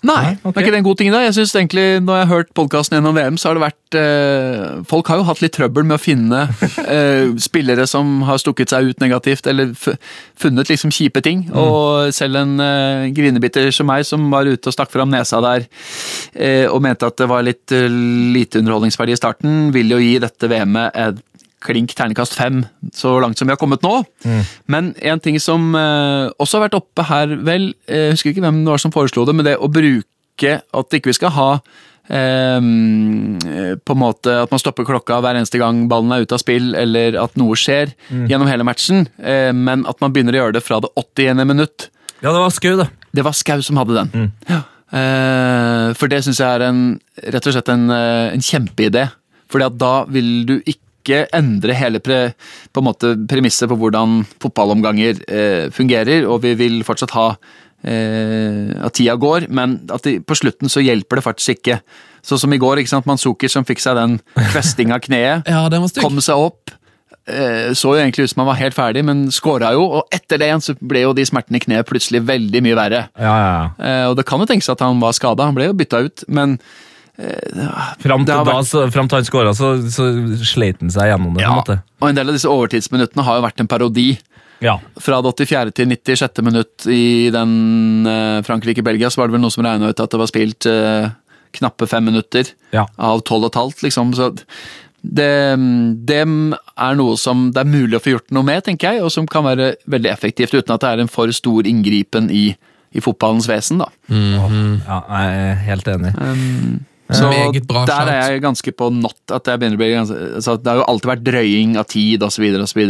Nei, det er ikke det en god ting da. Jeg synes egentlig, Når jeg har hørt podkasten gjennom VM, så har det vært eh, Folk har jo hatt litt trøbbel med å finne eh, spillere som har stukket seg ut negativt, eller funnet liksom kjipe ting. Og selv en eh, grinebitter som meg, som var ute og stakk fram nesa der eh, og mente at det var litt eh, lite underholdningsverdi i starten, vil jo gi dette VM-et et klink ternekast fem, så langt som vi har kommet nå. Men en ting som eh, også har vært oppe her, vel, eh, jeg husker ikke hvem det var som foreslo det, men det å bruke at ikke vi skal ha eh, på en måte at man stopper klokka hver eneste gang ballen er ute av spill, eller at noe skjer gjennom hele matchen, eh, men at man begynner å gjøre det fra det 80. minutt. Ja, det var skau, det. Det var Skau som hadde den. Ja. Eh, for det syns jeg er en, rett og slett en, eh, en kjempeidé. Fordi at da vil du ikke endre hele pre, på en måte premisset på hvordan fotballomganger eh, fungerer, og vi vil fortsatt ha eh, at tida går, men at de, på slutten så hjelper det faktisk ikke. Sånn som i går, ikke sant, Manzukic som fikk seg den kvesting av kneet, Ja, den var kom seg opp. eh, Så jo egentlig ut som han var helt ferdig, men skåra jo. Og etter det igjen så ble jo de smertene i kneet plutselig veldig mye verre. Ja, ja, ja. Eh, Og det kan jo tenkes at han var skada, han ble jo bytta ut, men Fram til, vært... da, så, fram til han skåra, så, så sleit han seg gjennom det. på en. Og en del av disse overtidsminuttene har jo vært en parodi. Ja. Fra det 84. til 96. minutt i den eh, Frankrike-Belgia, så var det vel noe som regna ut at det var spilt eh, knappe fem minutter Ja. av tolv og et halvt, liksom. Så det, det er noe som det er mulig å få gjort noe med, tenker jeg, og som kan være veldig effektivt, uten at det er en for stor inngripen i i fotballens vesen, da. Ja, jeg er helt enig. Så Meget bra der er jeg ganske på not. At jeg begynner å bli ganske, altså, det har jo alltid vært drøying av tid osv.,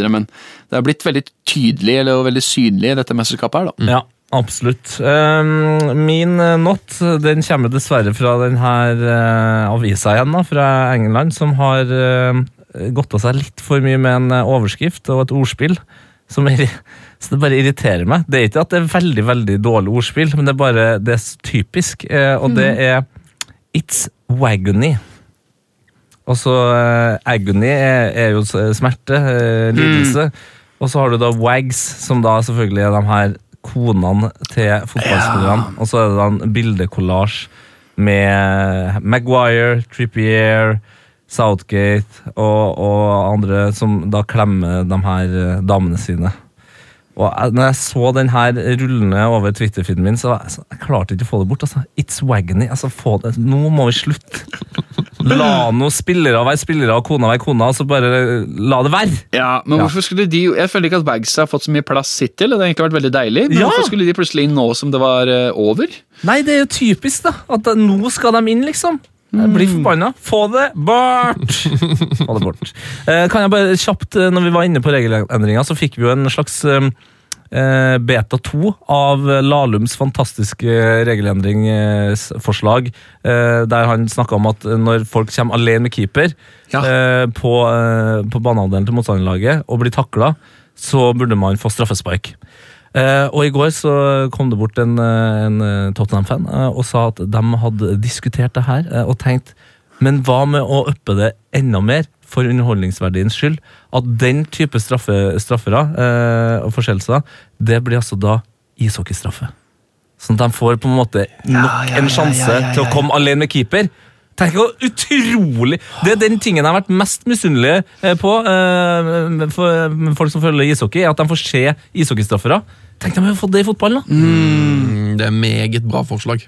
men det har blitt veldig tydelig eller veldig synlig i dette mesterskapet her, da. Ja, absolutt. Um, min eh, not den kommer dessverre fra denne uh, avisa igjen, da, fra England, som har godta seg litt for mye med en eh, overskrift og et ordspill. Som er, så det bare irriterer meg. Det er ikke at det er veldig veldig dårlig ordspill, men det er bare det er typisk. eh, og det er It's wagony. Altså, eh, agony er, er jo smerte, eh, lidelse. Og så har du da wags, som da selvfølgelig er de her konene til fotballspillerne. Og så er det da en bildekollasj med Maguire, Trippier, Southgate og, og andre som da klemmer de her eh, damene sine. Og jeg, når jeg så den her rullende over Twitter-feeden min, så jeg, jeg klarte ikke å få det bort. altså. It's wagony. altså få det. Nå må vi slutte. La noen spillere være spillere og kona være kona, og så bare la det være. Ja, men hvorfor skulle de Jeg føler ikke at Bags har fått så mye plass hittil. Det har egentlig vært veldig deilig, men Ja. hvorfor skulle de plutselig inn nå som det var eh, over? Nei, det er jo typisk, da. At nå skal de inn, liksom. Jeg Bli forbanna. Få det bort! Få det bort. Eh, kan jeg bare kjapt, eh, når vi var inne på regelendringa, så fikk vi jo en slags eh, beta 2 av Lahlums fantastiske regelendringsforslag, eh, der han snakka om at når folk kommer alene med keeper ja. på, på banehalvdelen til motstanderlaget og blir takla, så burde man få straffespark. Eh, og i går så kom det bort en, eh, en eh, Tottenham-fan og sa at de hadde diskutert det her og tenkt Men hva med å uppe det enda mer for underholdningsverdiens skyld? At den type straffe, straffere eh, og forseelser, det blir altså da ishockeystraffe. Sånn at de får på en måte nok en sjanse til å komme alene med keeper. Tenk hvor utrolig Det er den tingen jeg har vært mest misunnelig på eh, for folk som følger ishockey, er at de får se ishockeystraffere. Tenk om vi har fått det i fotballen, da! Mm, det er meget bra forslag.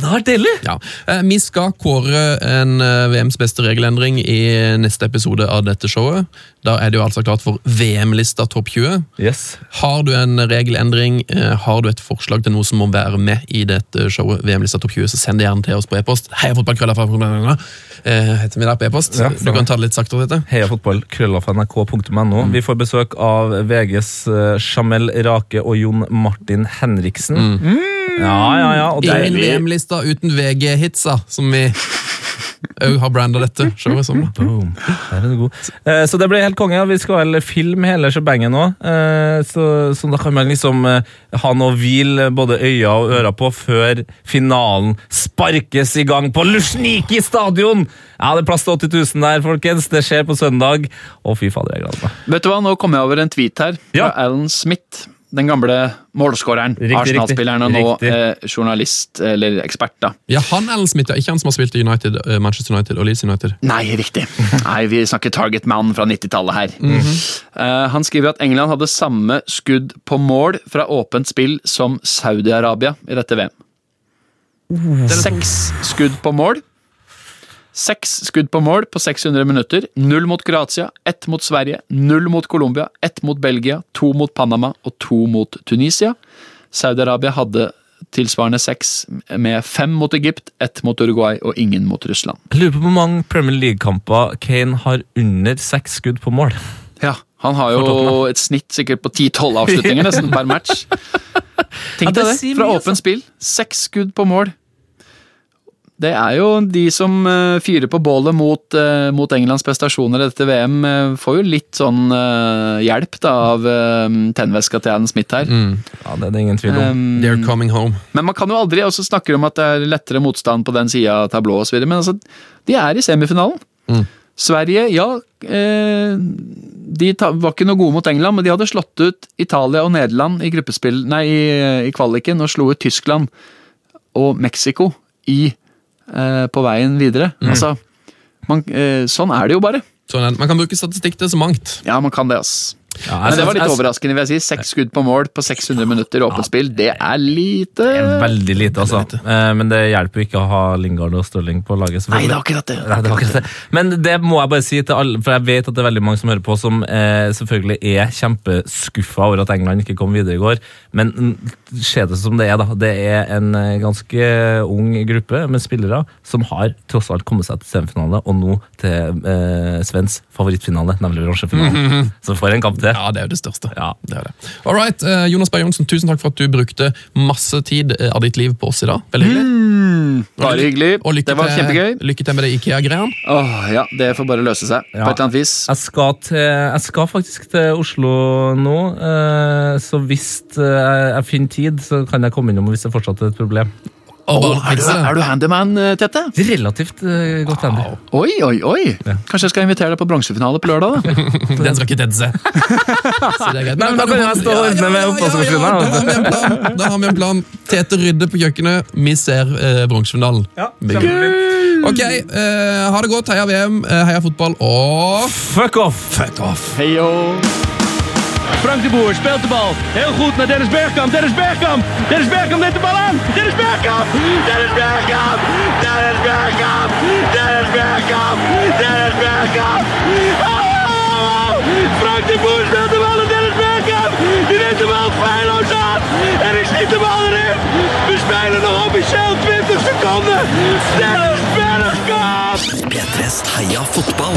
Det har vært deilig! Ja. Eh, Vi skal kåre en eh, VMs beste regelendring i neste episode av dette showet. Da er det jo altså klart for VM-lista topp 20. Yes. Har du en regelendring, eh, har du et forslag til noe som må være med i dette showet, VM-lista topp 20, så send det gjerne til oss på e-post. Heia fotballkrøller fra eh, heter vi der på e-post. Ja, du kan ta det litt saktere, dette. Heia fotball, Mm. Vi får besøk av VGs uh, Jamel Rake og Jon Martin Henriksen. Ja, ja, ja. Og Ingen. VM-lista uten VG-hitsa, som vi òg har branda dette showet som. Boom. Der er du god. Eh, så det blir helt konge. Vi skal vel filme hele shebangen nå. Eh, så, så da kan man liksom eh, ha noe hvil eh, både øya og øra på før finalen sparkes i gang på Lushniki stadion! Ja, det er plass til 80 000 der, folkens. Det skjer på søndag. Å, fy fader, jeg gleder meg. Vet du hva, Nå kom jeg over en tweet her fra Ja. Alan Smith. Den gamle målskåreren. Arsenal-spilleren og nå eh, journalist, eller ekspert. da. Ja, han Alan Smith. Ikke han som har spilt i United, eh, Manchester United og Leeds United. Nei, riktig. Nei, Vi snakker Target Man fra 90-tallet her. Eh, han skriver at England hadde samme skudd på mål fra åpent spill som Saudi-Arabia i dette VM. Seks skudd på mål. Seks skudd på mål på 600 minutter. Null mot Kroatia, ett mot Sverige, null mot Colombia, ett mot Belgia, to mot Panama og to mot Tunisia. Saudi-Arabia hadde tilsvarende seks, med fem mot Egypt, ett mot Uruguay og ingen mot Russland. Jeg lurer på hvor mange Premier League-kamper Kane har under seks skudd på mål. Ja, han har jo et snitt sikkert på 10-12 avslutninger nesten per match. Tenk deg det, fra åpent spill. Seks skudd på mål. Det er jo de som eh, fyrer på bålet mot, eh, mot Englands prestasjoner i dette VM, eh, får jo litt sånn hjelp da, av tennvæska til Adam Smith her. Ja, det er det ingen tvil om. Um, They're coming home. men man kan jo aldri også snakke om at det er lettere motstand på den sida av tablået osv., men altså, de er i semifinalen. Sverige, ja eh, De var ikke noe gode mot England, men de hadde slått ut Italia og Nederland i nei, i, i kvaliken og slo ut Tyskland og Mexico i, eh, på veien videre. Altså, man, eh, sånn er det jo bare. Sånn. Man kan bruke statistikk til så mangt. Ja, man kan det, ass. Ja, Men det var litt overraskende, vil jeg si. Seks skudd på mål på 600 minutter åpent spill, det er lite. Det er veldig lite, altså. Eh, Men det hjelper jo ikke å ha Lingard og Stirling på laget. Nei, det er akkurat det. Nei, det er akkurat det. Men det må jeg bare si til alle, for jeg vet at det er veldig mange som hører på, som eh, selvfølgelig er kjempeskuffa over at England ikke kom videre i går. Men mm, se det som det er, da. Det er en eh, ganske ung gruppe med spillere som har tross alt kommet seg til semifinale, og nå til eh, Svens favorittfinale, nemlig bronsefinalen. Så får en kamp til. Ja, det er jo det største. Ja. Det er det. All right, eh, Jonas Berg Johnsen, tusen takk for at du brukte masse tid eh, av ditt liv på oss i dag. Veldig hyggelig. Bare hyggelig. Og lykke Det var til, kjempegøy. Lykke til med det Ikea-greiene. Åh, ja, det får bare løse seg Ja. på et eller annet vis. Jeg skal, til, jeg skal faktisk til Oslo nå, eh, så hvis jeg finner tid, så kan jeg komme innom hvis det fortsatt er et problem. Og bare er, du, er du handyman, eh, Tete? Relativt uh, godt handy. Oi, oi, oi. Kanskje jeg skal invitere deg på bronsefinale på lørdag? da? Den skal ikke er greit. Nei, men da kan jeg stå og ordne med oppvaskmaskinen, Da har vi en plan. Tete rydder på kjøkkenet. Vi ser uh, bronsefinalen. Ok, uh, ha det godt. Heia VM, heia fotball og Fuck off! fuck off. Heyo. Frank de Boer speelt de bal. Heel goed naar Dennis Bergkamp. Dennis Bergkamp. Dennis Bergkamp neemt de bal aan. Dennis Bergkamp. Dennis Bergkamp. Dennis Bergkamp. Dennis Bergkamp. Dennis Bergkamp. Oh! Frank de Boer speelt de bal aan Dennis Bergkamp. Die neemt de bal feilloos aan. En ik schiet de bal erin. We spelen nog officieel 20 seconden. Dennis Bergkamp. P3s Heia fotball.